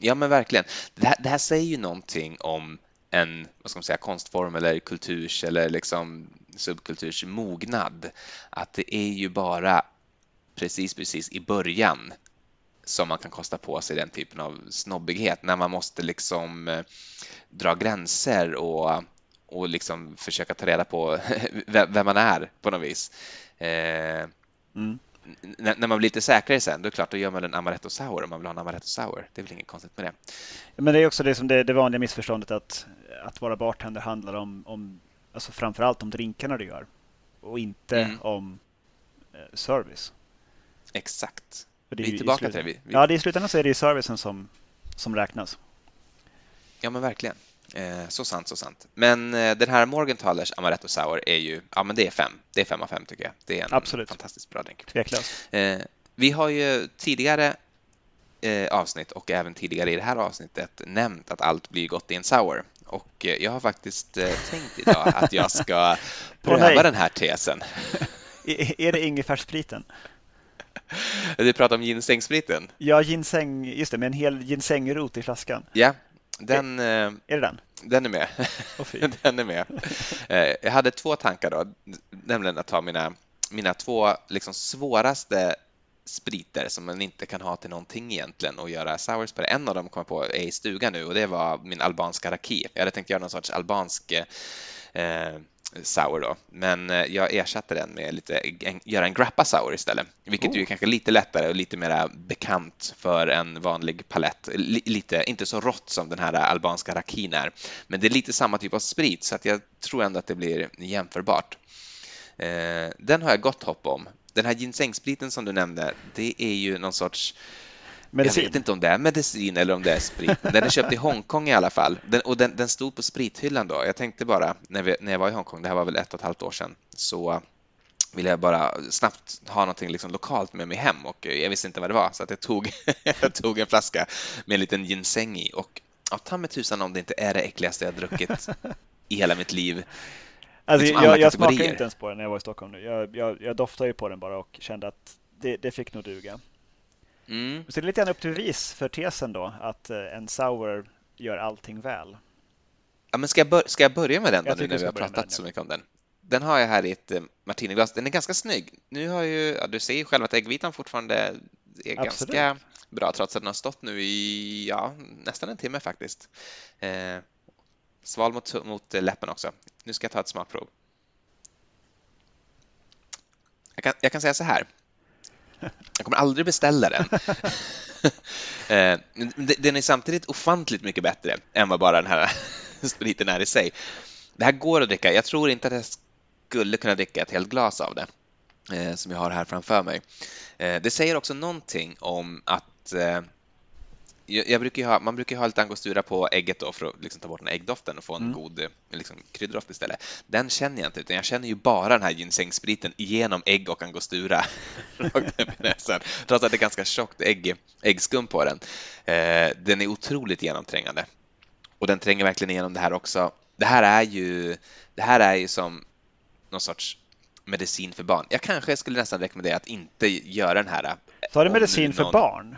Speaker 2: Ja men verkligen. Det här, det här säger ju någonting om en vad ska man säga, konstform eller kulturs eller liksom subkulturs mognad. Att det är ju bara precis, precis i början som man kan kosta på sig den typen av snobbighet när man måste liksom eh, dra gränser och, och liksom försöka ta reda på vem man är på något vis. Eh, mm. När man blir lite säkrare sen, då är det klart, då gör man en amaretto sour om man vill ha en amaretto sour. Det är väl inget konstigt med det.
Speaker 1: Men det är också det, som det, det vanliga missförståndet att, att vara bartender handlar om, om alltså framförallt om drinkarna du gör och inte mm. om eh, service.
Speaker 2: Exakt. vi är tillbaka till det. Vi,
Speaker 1: vi... Ja, det i slutändan så är det ju servicen som, som räknas.
Speaker 2: Ja, men verkligen. Eh, så sant, så sant. Men eh, den här Morgenthalers Amaretto Sour är ju, ja men det är fem. Det är fem av fem tycker jag. Det är en Absolut. fantastiskt bra drink.
Speaker 1: Tveklöst.
Speaker 2: Eh, vi har ju tidigare eh, avsnitt och även tidigare i det här avsnittet nämnt att allt blir gott i en sour. Och eh, jag har faktiskt eh, tänkt idag att jag ska pröva den här tesen.
Speaker 1: är det ingefärsspriten?
Speaker 2: Du pratar om ginsengspriten?
Speaker 1: Ja, ginseng, just det, med en hel ginsengrot i flaskan.
Speaker 2: Ja, den, är,
Speaker 1: eh, det den?
Speaker 2: Den är med. Oh, den är med. Eh, jag hade två tankar då, nämligen att ta mina, mina två liksom svåraste spriter som man inte kan ha till någonting egentligen och göra sours på det. En av dem kom jag på är i stugan nu och det var min albanska raki. Jag hade tänkt göra någon sorts albansk eh, sour då, men eh, jag ersatte den med lite, göra en grappa sour istället, vilket oh. är kanske lite lättare och lite mer bekant för en vanlig palett. Lite, inte så rått som den här albanska rakin är, men det är lite samma typ av sprit så att jag tror ändå att det blir jämförbart. Eh, den har jag gott hopp om. Den här ginsengspriten som du nämnde, det är ju någon sorts Medicin. Jag vet inte om det är medicin eller om det är sprit. Den är köpt i Hongkong i alla fall. Den, och den, den, stod på sprithyllan då. Jag tänkte bara när, vi, när jag var i Hongkong, det här var väl ett och ett halvt år sedan, så ville jag bara snabbt ha någonting liksom lokalt med mig hem och jag visste inte vad det var så att jag tog, jag tog en flaska med en liten ginseng i och ja, ta mig tusan om det inte är det äckligaste jag druckit i hela mitt liv.
Speaker 1: Alltså, liksom jag, jag smakade inte ens på den när jag var i Stockholm nu. Jag, jag, jag doftade ju på den bara och kände att det, det fick nog duga. Mm. Så det är lite grann upp till bevis för tesen då att eh, en sour gör allting väl.
Speaker 2: Ja, men ska jag, bör ska jag börja med den då, nu när vi har pratat så mycket om den? Den har jag här i ett eh, martiniglas. Den är ganska snygg. Nu har ju, ja, du ser ju själv att äggvitan fortfarande är Absolut. ganska bra trots att den har stått nu i ja, nästan en timme faktiskt. Eh, sval mot, mot läppen också. Nu ska jag ta ett smakprov. Jag kan, jag kan säga så här. Jag kommer aldrig beställa den. Eh, den är samtidigt ofantligt mycket bättre än vad bara den här spriten är i sig. Det här går att dricka. Jag tror inte att jag skulle kunna dricka ett helt glas av det eh, som jag har här framför mig. Eh, det säger också någonting om att jag brukar ha, man brukar ha lite angostura på ägget då för att liksom ta bort den äggdoften och få en mm. god liksom, krydddoft istället. Den känner jag inte, utan jag känner ju bara den här ginsengspriten genom ägg och angostura. Trots att det är ganska tjockt ägg, äggskum på den. Eh, den är otroligt genomträngande. Och den tränger verkligen igenom det här också. Det här är ju, det här är ju som någon sorts medicin för barn. Jag kanske skulle nästan rekommendera att inte göra den här.
Speaker 1: Sa du medicin någon... för barn?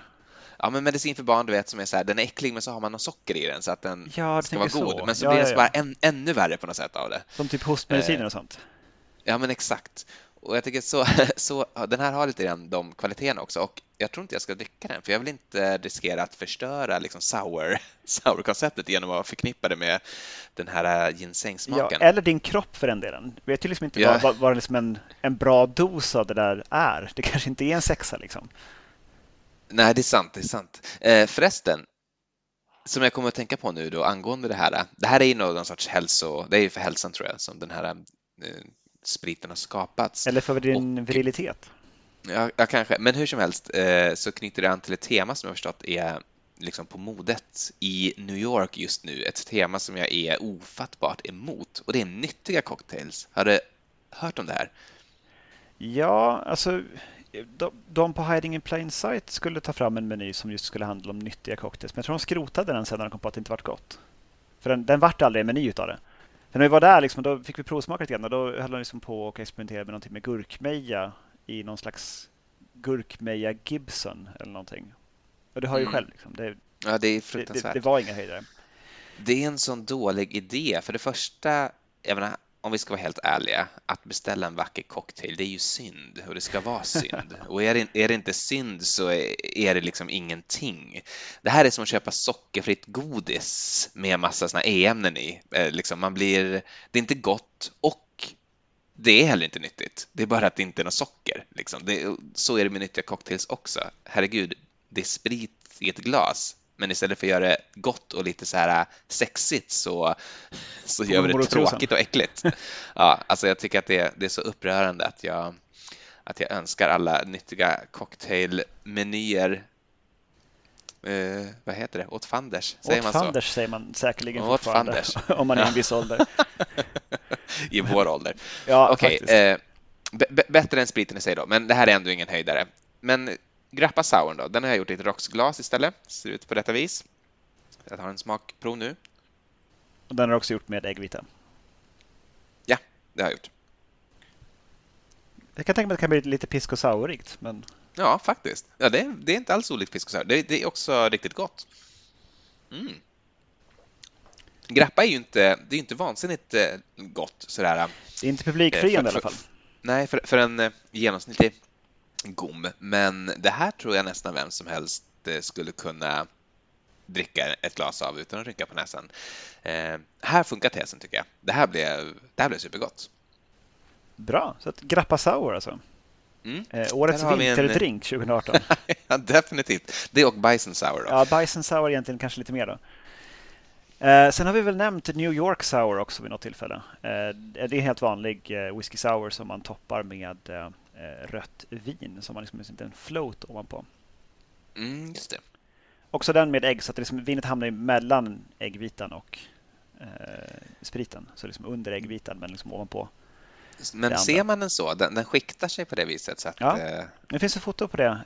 Speaker 2: Ja, men medicin för barn, du vet, som är så här, den är äcklig men så har man något socker i den så att den ja, ska vara god. Så. Men så ja, blir ja, det bara än, ännu värre på något sätt av det.
Speaker 1: Som typ hostmediciner och sånt?
Speaker 2: Ja, men exakt. Och jag tycker så, så den här har lite grann de kvaliteterna också och jag tror inte jag ska dricka den för jag vill inte riskera att förstöra liksom sour, sour-konceptet genom att förknippa det med den här ginsengsmaken.
Speaker 1: Ja, eller din kropp för den delen. Vi vet ju liksom inte ja. vad, vad liksom en, en bra dos av det där är. Det kanske inte är en sexa liksom.
Speaker 2: Nej, det är sant. Det är sant. Eh, förresten, som jag kommer att tänka på nu då angående det här. Det här är ju någon sorts hälso, det är ju för hälsan tror jag som den här eh, spriten har skapats.
Speaker 1: Eller för din och, virilitet.
Speaker 2: Ja, ja, kanske. Men hur som helst eh, så knyter det an till ett tema som jag förstått är liksom på modet i New York just nu. Ett tema som jag är ofattbart emot och det är nyttiga cocktails. Har du hört om det här?
Speaker 1: Ja, alltså de, på Hiding in Plain Sight skulle ta fram en meny som just skulle handla om nyttiga cocktails. Men jag tror de skrotade den sen när de kom på att det inte vart gott. För den, den vart aldrig en meny utav det. när vi var där liksom, då fick vi provsmaka lite grann och då höll de liksom på och experimenterade med någonting med gurkmeja i någon slags gurkmeja Gibson eller någonting. Och du har ju mm. själv. Liksom, det,
Speaker 2: ja, det är fruktansvärt.
Speaker 1: Det, det, det var inga höjdare.
Speaker 2: Det är en sån dålig idé. För det första, jag menar, om vi ska vara helt ärliga, att beställa en vacker cocktail, det är ju synd och det ska vara synd. Och är det, är det inte synd så är det liksom ingenting. Det här är som att köpa sockerfritt godis med massa såna e-ämnen i. Eh, liksom man blir, det är inte gott och det är heller inte nyttigt. Det är bara att det inte är något socker. Liksom. Det, så är det med nyttiga cocktails också. Herregud, det är sprit i ett glas men istället för att göra det gott och lite så här äh, sexigt så, så gör vi det tråkigt och äckligt. Ja, alltså jag tycker att det, det är så upprörande att jag, att jag önskar alla nyttiga cocktailmenyer eh, vad heter det? Åt fanders?
Speaker 1: Säger åt man så? säger man säkerligen fortfarande fanders. om man är i en viss ålder.
Speaker 2: I vår ålder. ja, okay, eh, bättre än spriten i sig då, men det här är ändå ingen höjdare. Men Grappa Sauern då, den har jag gjort i ett rocksglas istället. Ser ut på detta vis. Jag tar en smakprov nu.
Speaker 1: Och den har du också gjort med äggvita?
Speaker 2: Ja, det har jag gjort.
Speaker 1: Jag kan tänka mig att det kan bli lite pisk sourigt, men...
Speaker 2: Ja, faktiskt. Ja, det, är, det är inte alls olikt sour. Det, det, är också riktigt gott. Mm. Grappa är ju inte, det är inte vansinnigt eh, gott sådär.
Speaker 1: Det är inte publikfriande i alla fall.
Speaker 2: Nej, för, för en eh, genomsnittlig gom, men det här tror jag nästan vem som helst eh, skulle kunna dricka ett glas av utan att rycka på näsan. Eh, här funkar tesen tycker jag. Det här blev, det här blev supergott.
Speaker 1: Bra, så att Grappa Sour alltså. Mm. Eh, årets vinterdrink en... 2018.
Speaker 2: ja, definitivt. Det och Bison Sour. Då.
Speaker 1: Ja, Bison Sour egentligen kanske lite mer då. Eh, sen har vi väl nämnt New York Sour också vid något tillfälle. Eh, det är en helt vanlig eh, whisky sour som man toppar med rött vin som har liksom en float ovanpå.
Speaker 2: Mm, just det.
Speaker 1: Också den med ägg så att liksom, vinet hamnar mellan äggvitan och eh, spriten. Så liksom under äggvitan men liksom ovanpå.
Speaker 2: Men ser man den så? Den, den skiktar sig på det viset? Så att,
Speaker 1: ja, eh... det finns ett foto på det.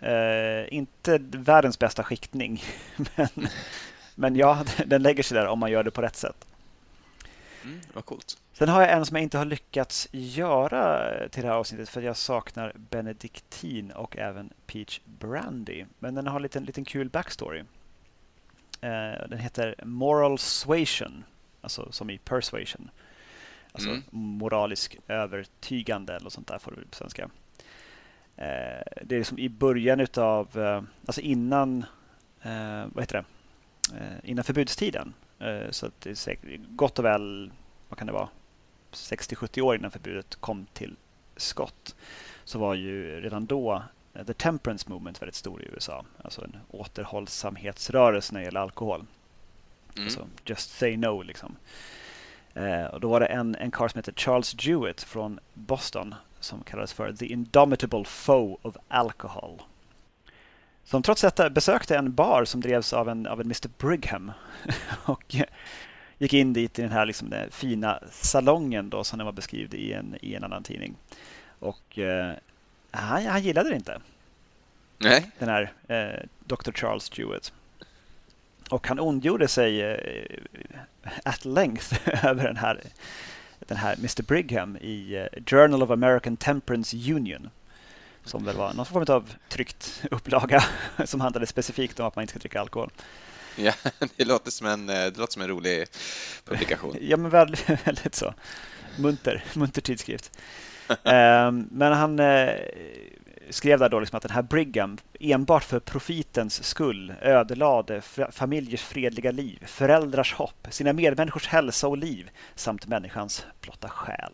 Speaker 1: Eh, inte världens bästa skiktning. men, men ja, den lägger sig där om man gör det på rätt sätt.
Speaker 2: Mm, vad coolt.
Speaker 1: Sen har jag en som jag inte har lyckats göra till det här avsnittet för jag saknar Benediktin och även Peach Brandy. Men den har en liten, liten kul backstory. Eh, den heter Moral Suasion, alltså som i persuasion. Alltså mm. moralisk övertygande eller sånt där får du på svenska. Eh, det är liksom i början utav, eh, alltså innan, vad heter det, innan förbudstiden. Så att det är gott och väl, vad kan det vara, 60-70 år innan förbudet kom till skott så var ju redan då eh, The Temperance Movement väldigt stor i USA. Alltså en återhållsamhetsrörelse när det gäller alkohol. Mm. Alltså just say no liksom. Eh, och då var det en, en karl som heter Charles Jewett från Boston som kallades för The Indomitable Foe of Alcohol. Som trots detta besökte en bar som drevs av en, av en Mr Brigham. och gick in dit i den här liksom, den fina salongen då, som den var beskriven i en, i en annan tidning. Och eh, han, han gillade det inte.
Speaker 2: Nej.
Speaker 1: Den här eh, Dr. Charles Jewett. Och han ondgjorde sig eh, at length över den här, den här Mr. Brigham i eh, Journal of American Temperance Union. Som väl var någon form av tryckt upplaga som handlade specifikt om att man inte ska dricka alkohol.
Speaker 2: Ja, det låter som en, det låter som en rolig publikation.
Speaker 1: ja, men väldigt, väldigt så. Munter, munter tidskrift. Ehm, men han eh, skrev där då liksom att den här Brigham enbart för profitens skull ödelade familjers fredliga liv, föräldrars hopp, sina medmänniskors hälsa och liv samt människans blotta själ.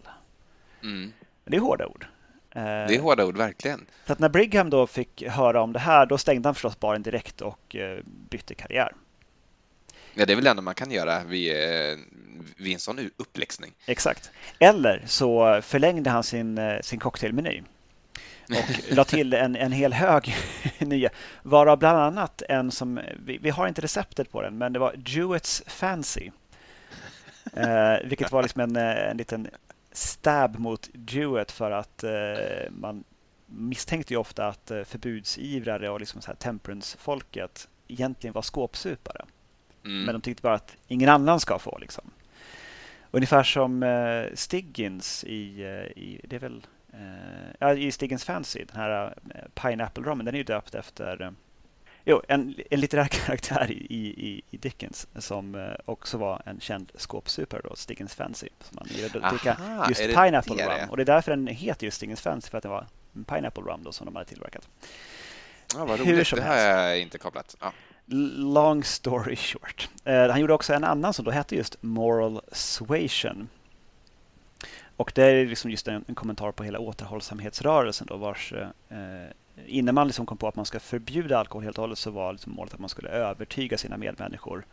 Speaker 1: Mm. Det är hårda ord.
Speaker 2: Det är hårda ord, verkligen.
Speaker 1: Så att när Brigham då fick höra om det här, då stängde han förstås baren direkt och eh, bytte karriär.
Speaker 2: Ja, det är väl det enda man kan göra vid, eh, vid en sån uppläxning.
Speaker 1: Exakt. Eller så förlängde han sin, eh, sin cocktailmeny och la till en, en hel hög nya, varav bland annat en som, vi, vi, har inte receptet på den, men det var Jewets Fancy. Eh, vilket var liksom en, eh, en liten stab mot Jewett för att eh, man misstänkte ju ofta att förbudsivrare och liksom så här temperance-folket egentligen var skåpsupare. Mm. Men de tyckte bara att ingen annan ska få. Liksom. Ungefär som uh, Stiggins i, uh, i, det är väl, ja, i Stiggins Fancy, den här Pineapple Rummen, den är ju döpt efter Jo, en, en litterär karaktär i, i, i Dickens som också var en känd skåpsupare, då, Stiggins Fancy. Som man gillade dricka just Pineapple Rum. Och det är därför den heter just Stiggins Fancy, för att det var en Pineapple Rum då, som de hade tillverkat.
Speaker 2: Ja, vad roligt, det har jag inte kopplat. Ja.
Speaker 1: Long story short. Eh, han gjorde också en annan som då hette just Moral Suasion. Och det är liksom just en, en kommentar på hela återhållsamhetsrörelsen då vars eh, innan man liksom kom på att man ska förbjuda alkohol helt och hållet så var liksom målet att man skulle övertyga sina medmänniskor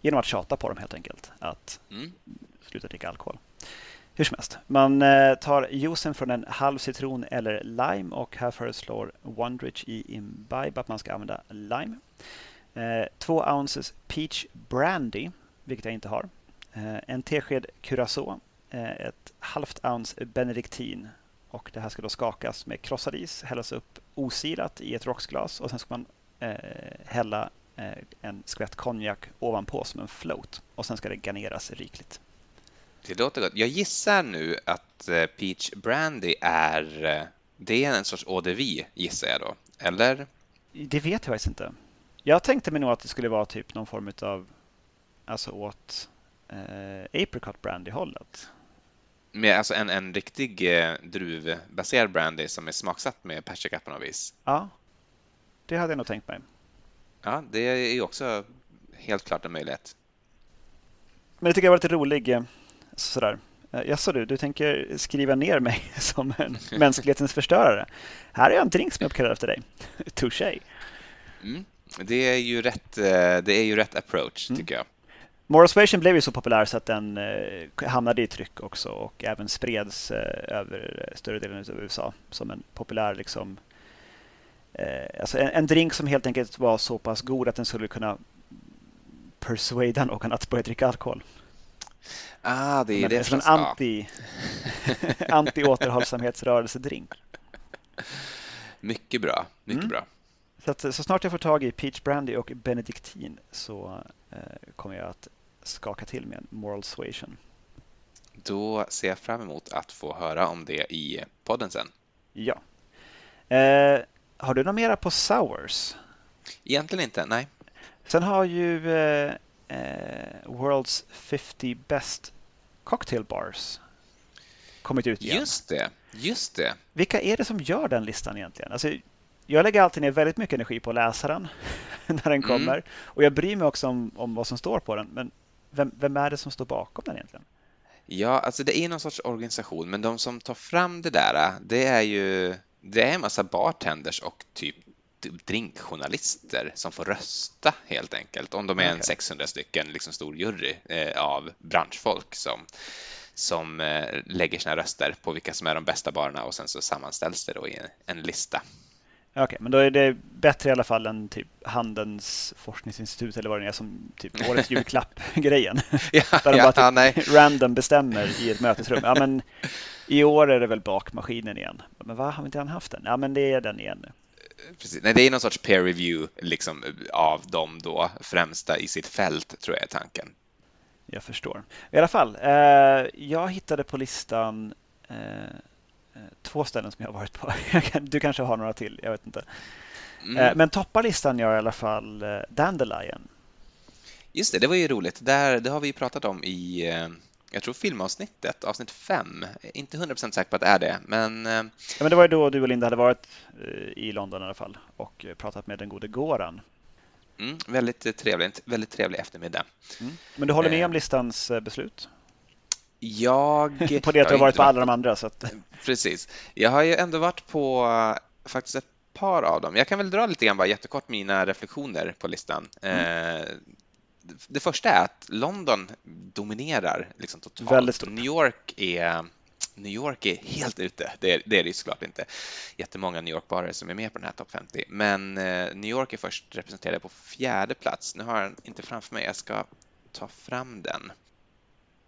Speaker 1: genom att tjata på dem helt enkelt att mm. sluta dricka alkohol. Hur som helst, man eh, tar juicen från en halv citron eller lime och här föreslår Wondrich i Imbibe att man ska använda lime. Eh, två ounces peach brandy, vilket jag inte har. Eh, en tesked curacao, ett halvt ounce benediktin och det här ska då skakas med krossad is, hällas upp osilat i ett rocksglas och sen ska man hälla en skvätt konjak ovanpå som en float och sen ska det garneras rikligt.
Speaker 2: Det låter gott. Jag gissar nu att eh, Peach Brandy är eh, det är en sorts eau de vie, gissar jag då, eller?
Speaker 1: Det vet jag faktiskt inte. Jag tänkte mig nog att det skulle vara typ någon form av alltså åt eh, apricot brandy-hållet.
Speaker 2: Med alltså en, en riktig eh, druvbaserad brandy som är smaksatt med persika på något vis?
Speaker 1: Ja, det hade jag nog tänkt mig.
Speaker 2: Ja, det är ju också helt klart en möjlighet.
Speaker 1: Men det tycker jag var lite rolig eh, sådär. Eh, Jaså du, du tänker skriva ner mig som en mänsklighetens förstörare? Här är en drink som jag uppkallar efter dig. Touché.
Speaker 2: Mm. Det, är ju rätt, eh, det är ju rätt approach, mm. tycker jag.
Speaker 1: Moral Suasion blev ju så populär så att den eh, hamnade i tryck också och även spreds över större delen av USA som en populär liksom, alltså en, en, drink som helt enkelt var så pass god att den skulle kunna persuada någon att börja dricka alkohol.
Speaker 2: Ah, det är Men, det
Speaker 1: som en anti, anti-återhållsamhetsrörelsedrink.
Speaker 2: Mycket bra, mycket mm. bra.
Speaker 1: Så, att, så snart jag får tag i Peach Brandy och Benediktin så eh, kommer jag att skaka till med en Moral Suasion.
Speaker 2: Då ser jag fram emot att få höra om det i podden sen.
Speaker 1: Ja. Eh, har du något mera på Sours?
Speaker 2: Egentligen inte, nej.
Speaker 1: Sen har ju eh, eh, World's 50 Best Cocktail Bars kommit ut igen.
Speaker 2: Just det, just det.
Speaker 1: Vilka är det som gör den listan egentligen? Alltså, jag lägger alltid ner väldigt mycket energi på att läsa den när den mm. kommer. Mm. Och jag bryr mig också om, om vad som står på den. Men vem, vem, är det som står bakom den egentligen?
Speaker 2: Ja, alltså det är någon sorts organisation, men de som tar fram det där, det är ju det är en massa bartenders och typ drinkjournalister som får rösta helt enkelt. Om de är en 600 stycken liksom stor jury eh, av branschfolk som, som eh, lägger sina röster på vilka som är de bästa barerna och sen så sammanställs det då i en, en lista.
Speaker 1: Okej, okay, men då är det bättre i alla fall än typ Handens forskningsinstitut eller vad det är som typ årets julklapp-grejen.
Speaker 2: ja,
Speaker 1: Där de
Speaker 2: ja,
Speaker 1: bara
Speaker 2: typ
Speaker 1: ja, random bestämmer i ett mötesrum. Ja, men i år är det väl bakmaskinen igen. Men vad har inte haft den? Ja, men det är den igen nu
Speaker 2: precis. Nej, det är någon sorts peer review liksom, av de då främsta i sitt fält, tror jag är tanken.
Speaker 1: Jag förstår. I alla fall, eh, jag hittade på listan eh två ställen som jag har varit på. du kanske har några till, jag vet inte. Mm. Eh, men toppar listan gör i alla fall eh, Dandelion.
Speaker 2: Just det, det var ju roligt. Där, det har vi pratat om i eh, jag tror filmavsnittet, avsnitt fem, inte 100% säker på att det är det, men... Eh, ja,
Speaker 1: men det var ju då du och Linda hade varit eh, i London i alla fall och pratat med den gode Goran.
Speaker 2: Mm, väldigt trevligt, väldigt trevlig eftermiddag.
Speaker 1: Mm. Men du håller med om listans beslut?
Speaker 2: Jag...
Speaker 1: på det att du har varit på alla de andra. Så att...
Speaker 2: Precis. Jag har ju ändå varit på faktiskt ett par av dem. Jag kan väl dra lite grann bara jättekort mina reflektioner på listan. Mm. Eh, det första är att London dominerar liksom totalt.
Speaker 1: Väldigt stort.
Speaker 2: New York är New York är helt ute. Det är det är såklart inte jättemånga New York-barer som är med på den här topp 50. Men eh, New York är först representerade på fjärde plats. Nu har jag den inte framför mig. Jag ska ta fram den.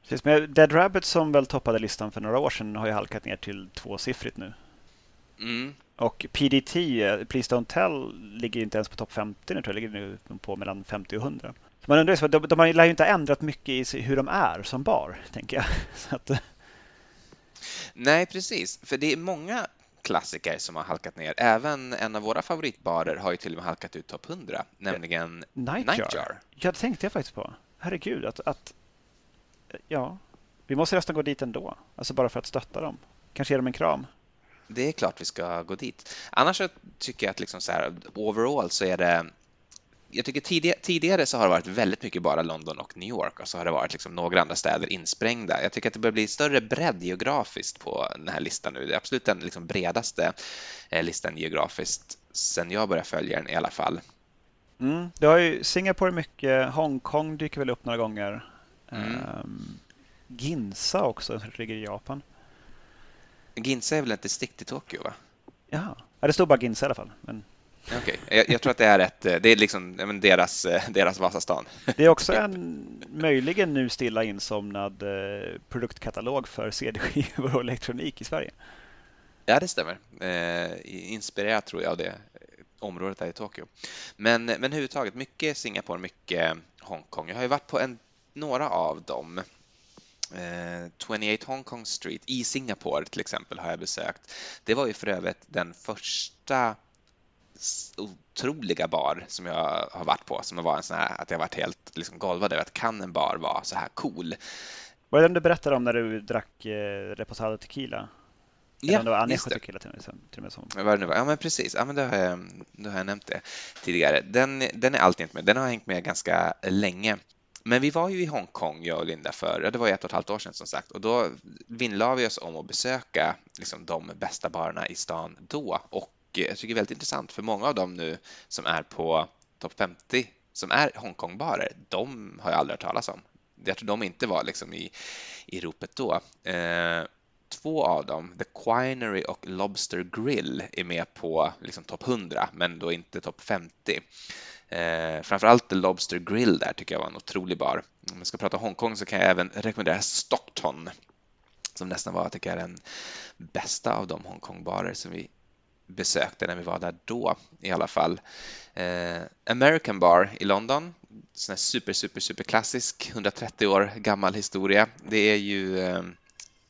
Speaker 1: Precis, men Dead Rabbit som väl toppade listan för några år sedan har ju halkat ner till tvåsiffrigt nu.
Speaker 2: Mm.
Speaker 1: Och PDT, eh, Please Don't Tell, ligger inte ens på topp 50 nu tror jag. Ligger nu på mellan 50 och 100. Man undrar, så, de, de lär ju inte ändrat mycket i hur de är som bar, tänker jag. Att...
Speaker 2: Nej, precis. För det är många klassiker som har halkat ner. Även en av våra favoritbarer har ju till och med halkat ut topp 100, nämligen Nightjar. Nightjar.
Speaker 1: Ja, det tänkte jag faktiskt på. Herregud, att, att ja, vi måste nästan gå dit ändå. Alltså bara för att stötta dem. Kanske ge dem en kram.
Speaker 2: Det är klart vi ska gå dit. Annars så tycker jag att liksom så här, overall så är det jag tycker tidigare, tidigare så har det varit väldigt mycket bara London och New York och så har det varit liksom några andra städer insprängda. Jag tycker att det börjar bli större bredd geografiskt på den här listan nu. Det är absolut den liksom bredaste eh, listan geografiskt sen jag började följa den i alla fall.
Speaker 1: Mm. Det har ju Singapore mycket, Hongkong dyker väl upp några gånger. Mm. Um, Ginza också, som ligger i Japan.
Speaker 2: Ginza är väl ett distrikt i Tokyo? va?
Speaker 1: Ja, det står bara Ginza i alla fall. Men...
Speaker 2: Okay. Jag, jag, tror att det är, ett, det är liksom deras, deras Vasastan.
Speaker 1: Det är också en möjligen nu stilla insomnad eh, produktkatalog för CD-skivor och elektronik i Sverige.
Speaker 2: Ja, det stämmer. Eh, inspirerat tror jag av det området där i Tokyo. Men, men överhuvudtaget mycket Singapore, mycket Hongkong. Jag har ju varit på en, några av dem. Eh, 28 Hong Kong Street i Singapore till exempel har jag besökt. Det var ju för övrigt den första otroliga bar som jag har varit på som var en sån här att jag varit helt liksom golvad över att kan en bar vara så här cool.
Speaker 1: Var det den du berättade om när du drack eh, Reposado Tequila?
Speaker 2: Ja,
Speaker 1: det var Anejo Tequila till,
Speaker 2: och med som. Vad det nu var. Ja, men precis. Ja, men då har, jag, då har jag nämnt det tidigare. Den, den är alltid med. Den har hängt med ganska länge. Men vi var ju i Hongkong, jag och Linda, för det var ett och ett halvt år sedan som sagt och då vinnlade vi oss om att besöka liksom, de bästa barerna i stan då och jag tycker det är väldigt intressant för många av dem nu som är på topp 50 som är Hongkong-barer, de har jag aldrig hört talas om. Jag tror de inte var liksom i, i ropet då. Eh, två av dem, The Quinery och Lobster Grill, är med på liksom topp 100 men då inte topp 50. Eh, framförallt The Lobster Grill där tycker jag var en otrolig bar. Om jag ska prata Hongkong så kan jag även rekommendera Stockton som nästan var, tycker jag, den bästa av de Hongkong-barer som vi besökte när vi var där då i alla fall. Eh, American Bar i London, sån här super, super, super klassisk, 130 år gammal historia. Det är ju eh,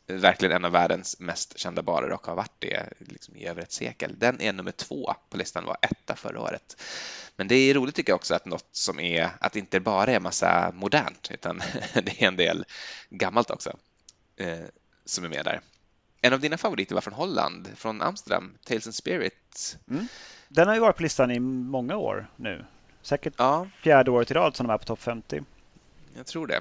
Speaker 2: verkligen en av världens mest kända barer och har varit det liksom i över ett sekel. Den är nummer två på listan, var etta förra året. Men det är roligt tycker jag också att något som är, att det inte bara är massa modernt utan det är en del gammalt också eh, som är med där. En av dina favoriter var från Holland, från Amsterdam, Tales and Spirit. Mm.
Speaker 1: Den har ju varit på listan i många år nu. Säkert ja. fjärde året i rad som de är på topp 50.
Speaker 2: Jag tror det.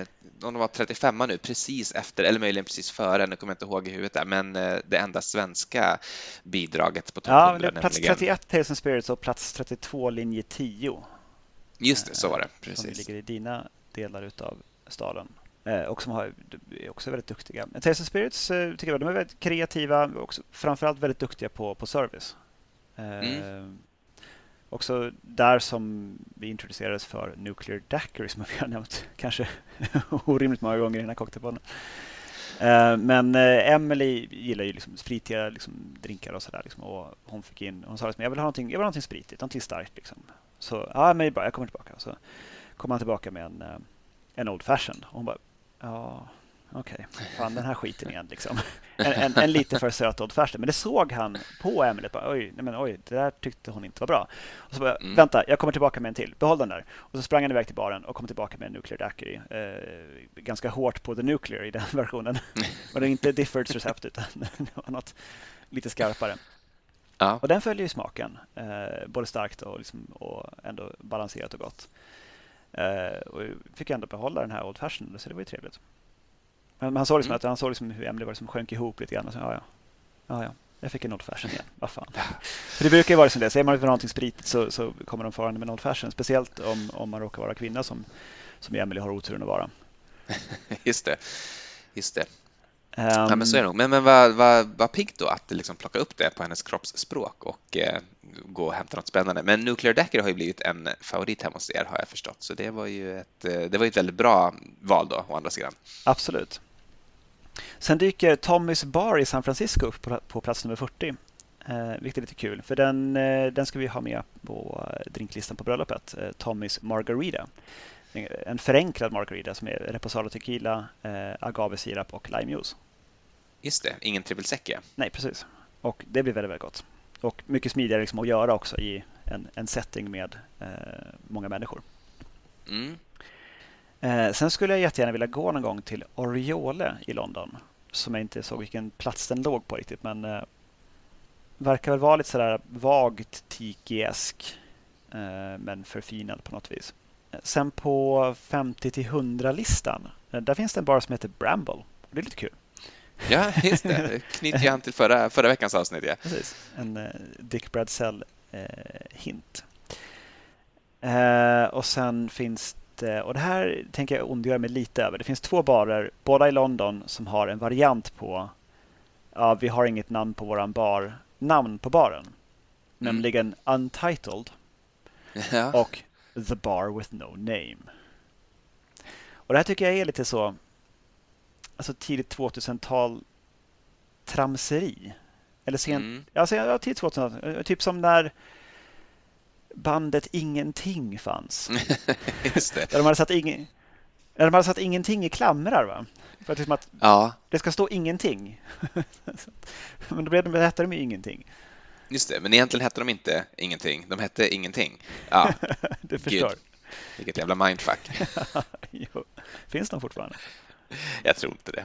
Speaker 2: Eh, de var 35 nu, precis efter, eller möjligen precis före, nu kommer jag inte ihåg i huvudet där, men eh, det enda svenska bidraget på topp
Speaker 1: ja, 100. Plats nämligen... 31 Tales and Spirits och plats 32 linje 10.
Speaker 2: Just det, så var det. Precis.
Speaker 1: Som ligger i dina delar av staden. Eh, och som har, är också väldigt duktiga. Tales and Spirits eh, tycker jag de är väldigt kreativa och framförallt väldigt duktiga på, på service. Mm. Också där som vi introducerades för Nuclear Daiquiri som vi har nämnt kanske orimligt många gånger i den här cocktailpodden. Eh, men eh, Emily gillar ju liksom spritiga liksom, drinkar och sådär. Liksom, och hon fick in, hon sa liksom, jag vill ha någonting, jag vill ha någonting spritigt, någonting starkt. Liksom. Så ja, men bra, jag kommer tillbaka. Så kom han tillbaka med en, eh, en Old Fashioned. Och hon bara, Ja, okej. Okay. Fan, den här skiten igen liksom. En, en, en lite för söt Old Fashioned. Men det såg han på Emily. Bara, oj, nej men, oj, det där tyckte hon inte var bra. Och så bara, mm. vänta, jag kommer tillbaka med en till. Behåll den där. Och så sprang han iväg till baren och kom tillbaka med en Nuclear Daiquiri. Eh, ganska hårt på The Nuclear i den versionen. Och det är inte Diffords recept utan något lite skarpare. Ja. Och den följer ju smaken. Eh, både starkt och, liksom, och ändå balanserat och gott. Uh, och fick ändå behålla den här Old Fashioned, så det var ju trevligt. Men han såg liksom, mm. att, han såg liksom hur Emily var liksom sjönk ihop lite grann. Och så, ja, ja. ja, ja. Jag fick en Old Fashioned igen. Vad fan. För det brukar ju vara som det. Säger man för någonting spritigt så, så kommer de farande med en Old Fashioned. Speciellt om, om man råkar vara kvinna som, som Emily har oturen att vara.
Speaker 2: Just det. Just det. Um, ja, men så är det nog. Men, men vad, vad, vad piggt då att liksom plocka upp det på hennes kroppsspråk och eh, gå och hämta något spännande. Men Nuclear Decker har ju blivit en favorit hemma hos er har jag förstått. Så det var ju ett, eh, det var ett väldigt bra val då å andra sidan.
Speaker 1: Absolut. Sen dyker Tommys Bar i San Francisco upp på, på plats nummer 40. eh, vilket är lite kul. För den, eh, den ska vi ha med på drinklistan på bröllopet. Eh, Tommys Margarita. En förenklad margarita som är reposado tequila, eh, agavesirap och limejuice.
Speaker 2: Just det, ingen trippelsecka.
Speaker 1: Nej, precis. Och det blir väldigt, väldigt gott. Och mycket smidigare liksom att göra också i en, en setting med eh, många människor. Mm. Eh, sen skulle jag jättegärna vilja gå någon gång till Oriole i London. Som jag inte såg vilken plats den låg på riktigt. Men eh, verkar väl vara lite sådär vagt tiki-esk. Eh, men förfinad på något vis. Eh, sen på 50 till 100-listan. Eh, där finns det en bar som heter Bramble. Det är lite kul.
Speaker 2: Ja, just det. knyter an till förra, förra veckans avsnitt. Ja.
Speaker 1: Precis. En uh, Dick Bradsell-hint. Uh, uh, och sen finns det, och det här tänker jag ondgöra mig lite över. Det finns två barer, båda i London, som har en variant på Ja, vi har inget namn på våran bar, namn på baren. Mm. Nämligen Untitled ja. och The Bar with No Name. Och det här tycker jag är lite så alltså tidigt 2000-tal tramseri. Eller sen, mm. alltså, ja, tidigt 2000-tal. Typ som när bandet Ingenting fanns.
Speaker 2: Just det.
Speaker 1: Där de hade satt, ing, där de hade satt ingenting i klamrar. Va? För att, liksom att ja. det ska stå ingenting. men då blev de, hette de ju ingenting.
Speaker 2: Just det, men egentligen hette de inte ingenting. De hette ingenting. Ja,
Speaker 1: du förstår. Gud.
Speaker 2: Vilket jävla mindfuck.
Speaker 1: jo. Finns de fortfarande?
Speaker 2: jag tror inte det.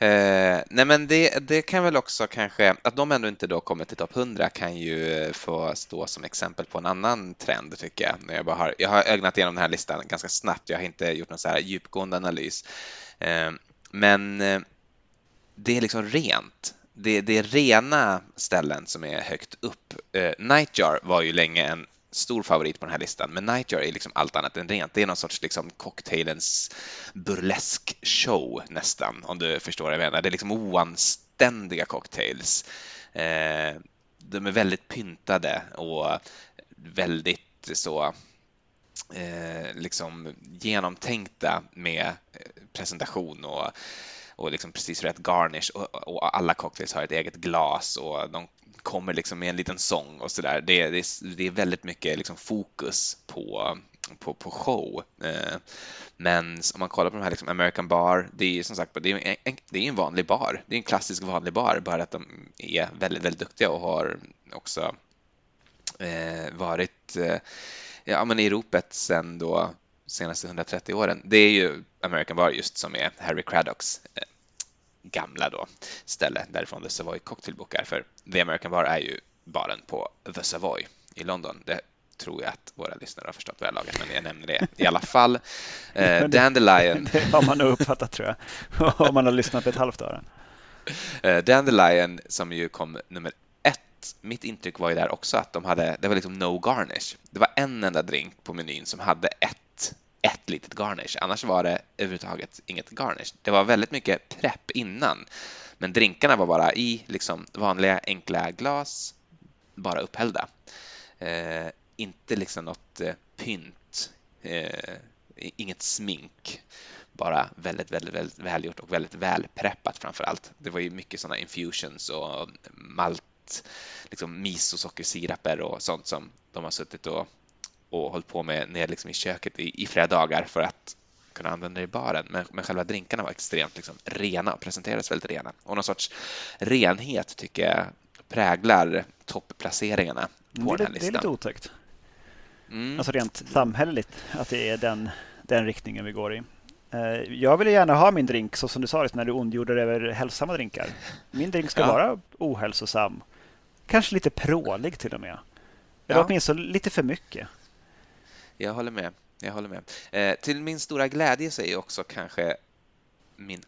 Speaker 2: Eh, nej men det, det kan väl också kanske, att de ändå inte då kommer till topp 100 kan ju eh, få stå som exempel på en annan trend tycker jag. jag, bara har, jag har ögnat igenom den här listan ganska snabbt, jag har inte gjort någon så här djupgående analys. Eh, men eh, det är liksom rent. Det, det, är rena ställen som är högt upp. Eh, Nightjar var ju länge en stor favorit på den här listan, men Nightjar är liksom allt annat än rent. Det är någon sorts liksom cocktailens burlesk show nästan, om du förstår vad jag menar. Det är liksom oanständiga cocktails. Eh, de är väldigt pyntade och väldigt så eh, liksom genomtänkta med eh, presentation och och liksom precis rätt garnish och, och, alla cocktails har ett eget glas och de kommer liksom med en liten sång och sådär. Det, det, det, är väldigt mycket liksom fokus på, på, på show. Eh, men om man kollar på de här liksom American Bar, det är som sagt det är en, det är en vanlig bar. Det är en klassisk vanlig bar, bara att de är väldigt, väldigt duktiga och har också eh, varit eh, ja, men i ropet sen då senaste 130 åren. Det är ju American Bar just som är Harry Craddocks eh, gamla då ställe därifrån The Savoy Cocktailbook är. För The American Bar är ju baren på The Savoy i London. Det tror jag att våra lyssnare har förstått väl laget, men jag nämner det i alla fall. Eh, Dandelion.
Speaker 1: Det har man nog uppfattat tror jag, om man har lyssnat ett halvt år.
Speaker 2: Eh, Dandelion som ju kom nummer ett. Mitt intryck var ju där också att de hade, det var liksom no garnish. Det var en enda drink på menyn som hade ett ett litet garnish. Annars var det överhuvudtaget inget garnish. Det var väldigt mycket prepp innan, men drinkarna var bara i liksom vanliga enkla glas, bara upphällda. Eh, inte liksom något eh, pynt, eh, inget smink, bara väldigt, väldigt, väldigt välgjort och väldigt välpreppat framför allt. Det var ju mycket sådana infusions och malt, liksom misosockersiraper och sånt som de har suttit och och hållit på med nere liksom i köket i, i flera dagar för att kunna använda det i baren. Men, men själva drinkarna var extremt liksom, rena och presenterades väldigt rena. Och någon sorts renhet tycker jag präglar toppplaceringarna på
Speaker 1: mm,
Speaker 2: den här listan.
Speaker 1: Det är lite otäckt. Mm. Alltså rent samhälleligt, att det är den, den riktningen vi går i. Eh, jag vill gärna ha min drink så som du sa när du ondgjorde dig över hälsosamma drinkar. Min drink ska ja. vara ohälsosam. Kanske lite prålig till och med. Eller ja. åtminstone lite för mycket.
Speaker 2: Jag håller med. Jag håller med. Eh, till min stora glädje så är också kanske min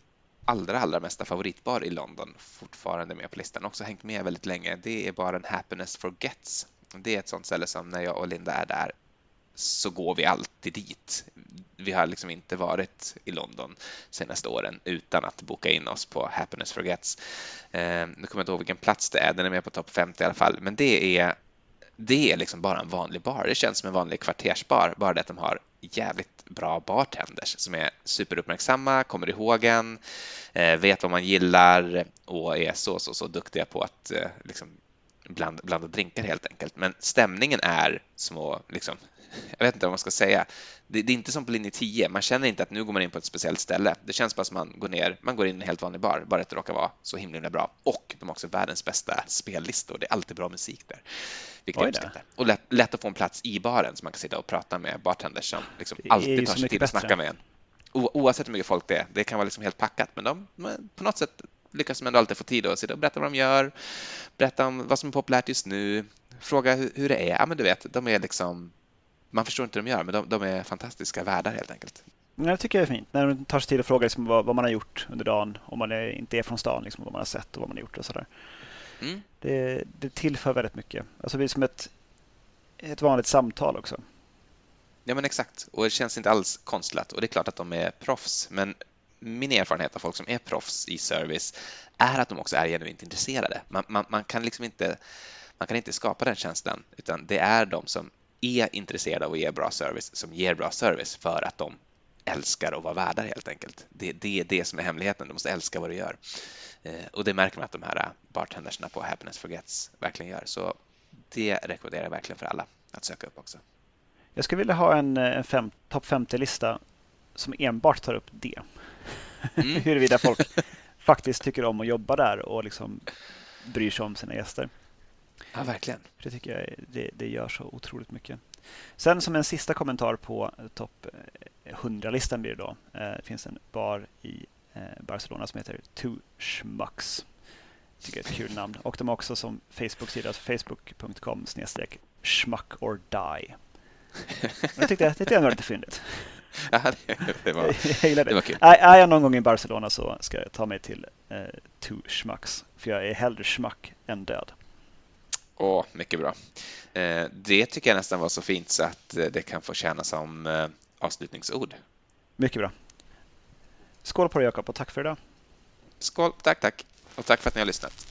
Speaker 2: allra, allra mesta favoritbar i London fortfarande med på listan. Också hängt med väldigt länge. Det är baren Happiness Forgets. Det är ett sånt ställe som när jag och Linda är där så går vi alltid dit. Vi har liksom inte varit i London senaste åren utan att boka in oss på Happiness Forgets. Eh, nu kommer jag inte ihåg vilken plats det är, den är med på topp 50 i alla fall, men det är det är liksom bara en vanlig bar. Det känns som en vanlig kvartersbar, bara det att de har jävligt bra bartenders som är superuppmärksamma, kommer ihåg en, eh, vet vad man gillar och är så, så, så duktiga på att eh, liksom blanda, blanda drinkar helt enkelt. Men stämningen är små, liksom, jag vet inte vad man ska säga. Det, det, är inte som på linje 10, man känner inte att nu går man in på ett speciellt ställe. Det känns bara som man går ner, man går in i en helt vanlig bar, bara att det råkar vara så himla bra. Och de har också världens bästa spellistor, det är alltid bra musik där. Vilket jag uppskattar. Och lätt, lätt, att få en plats i baren så man kan sitta och prata med bartenders som liksom alltid tar sig tid att snacka med en. O, oavsett hur mycket folk det är, det kan vara liksom helt packat, men de, på något sätt lyckas de ändå alltid få tid att sitta och berätta vad de gör, berätta om vad som är populärt just nu, fråga hur, hur det är. Ja, men du vet, de är liksom man förstår inte vad de gör, men de, de är fantastiska värdar helt enkelt.
Speaker 1: Ja, det tycker jag är fint. När de tar sig tid att fråga liksom vad, vad, man har gjort under dagen, om man är, inte är från stan, liksom, vad man har sett och vad man har gjort och sådär. Mm. Det, det tillför väldigt mycket. Alltså det är som ett, ett vanligt samtal också.
Speaker 2: Ja, men exakt. Och det känns inte alls konstlat. Och det är klart att de är proffs, men min erfarenhet av folk som är proffs i service är att de också är genuint intresserade. Man, man, man, kan liksom inte, man kan inte skapa den känslan, utan det är de som är intresserade av att ge bra service som ger bra service för att de älskar att vara värdar helt enkelt. Det, det är det som är hemligheten. Du måste älska vad du gör. Eh, och det märker man att de här bartendersna på Happiness Forgets verkligen gör. Så det rekommenderar jag verkligen för alla att söka upp också.
Speaker 1: Jag skulle vilja ha en, en fem, topp 50-lista som enbart tar upp det. Mm. Huruvida folk faktiskt tycker om att jobba där och liksom bryr sig om sina gäster.
Speaker 2: Ja, verkligen.
Speaker 1: Det tycker jag det, det gör så otroligt mycket. Sen som en sista kommentar på topp 100-listan blir det då. Eh, det finns en bar i eh, Barcelona som heter Two Schmucks. Jag tycker det är ett kul namn. Och de har också som Facebook-sida, alltså facebook.com snedstreck schmuck or die. Jag tyckte det var lite fyndigt.
Speaker 2: Ja, det, var,
Speaker 1: jag gillar det. det var kul. Är jag någon gång i Barcelona så ska jag ta mig till eh, Two Schmucks. För jag är hellre schmuck än död.
Speaker 2: Åh, mycket bra. Eh, det tycker jag nästan var så fint så att eh, det kan få tjäna som eh, avslutningsord.
Speaker 1: Mycket bra. Skål på dig Jakob och tack för idag.
Speaker 2: Skål, tack, tack. Och tack för att ni har lyssnat.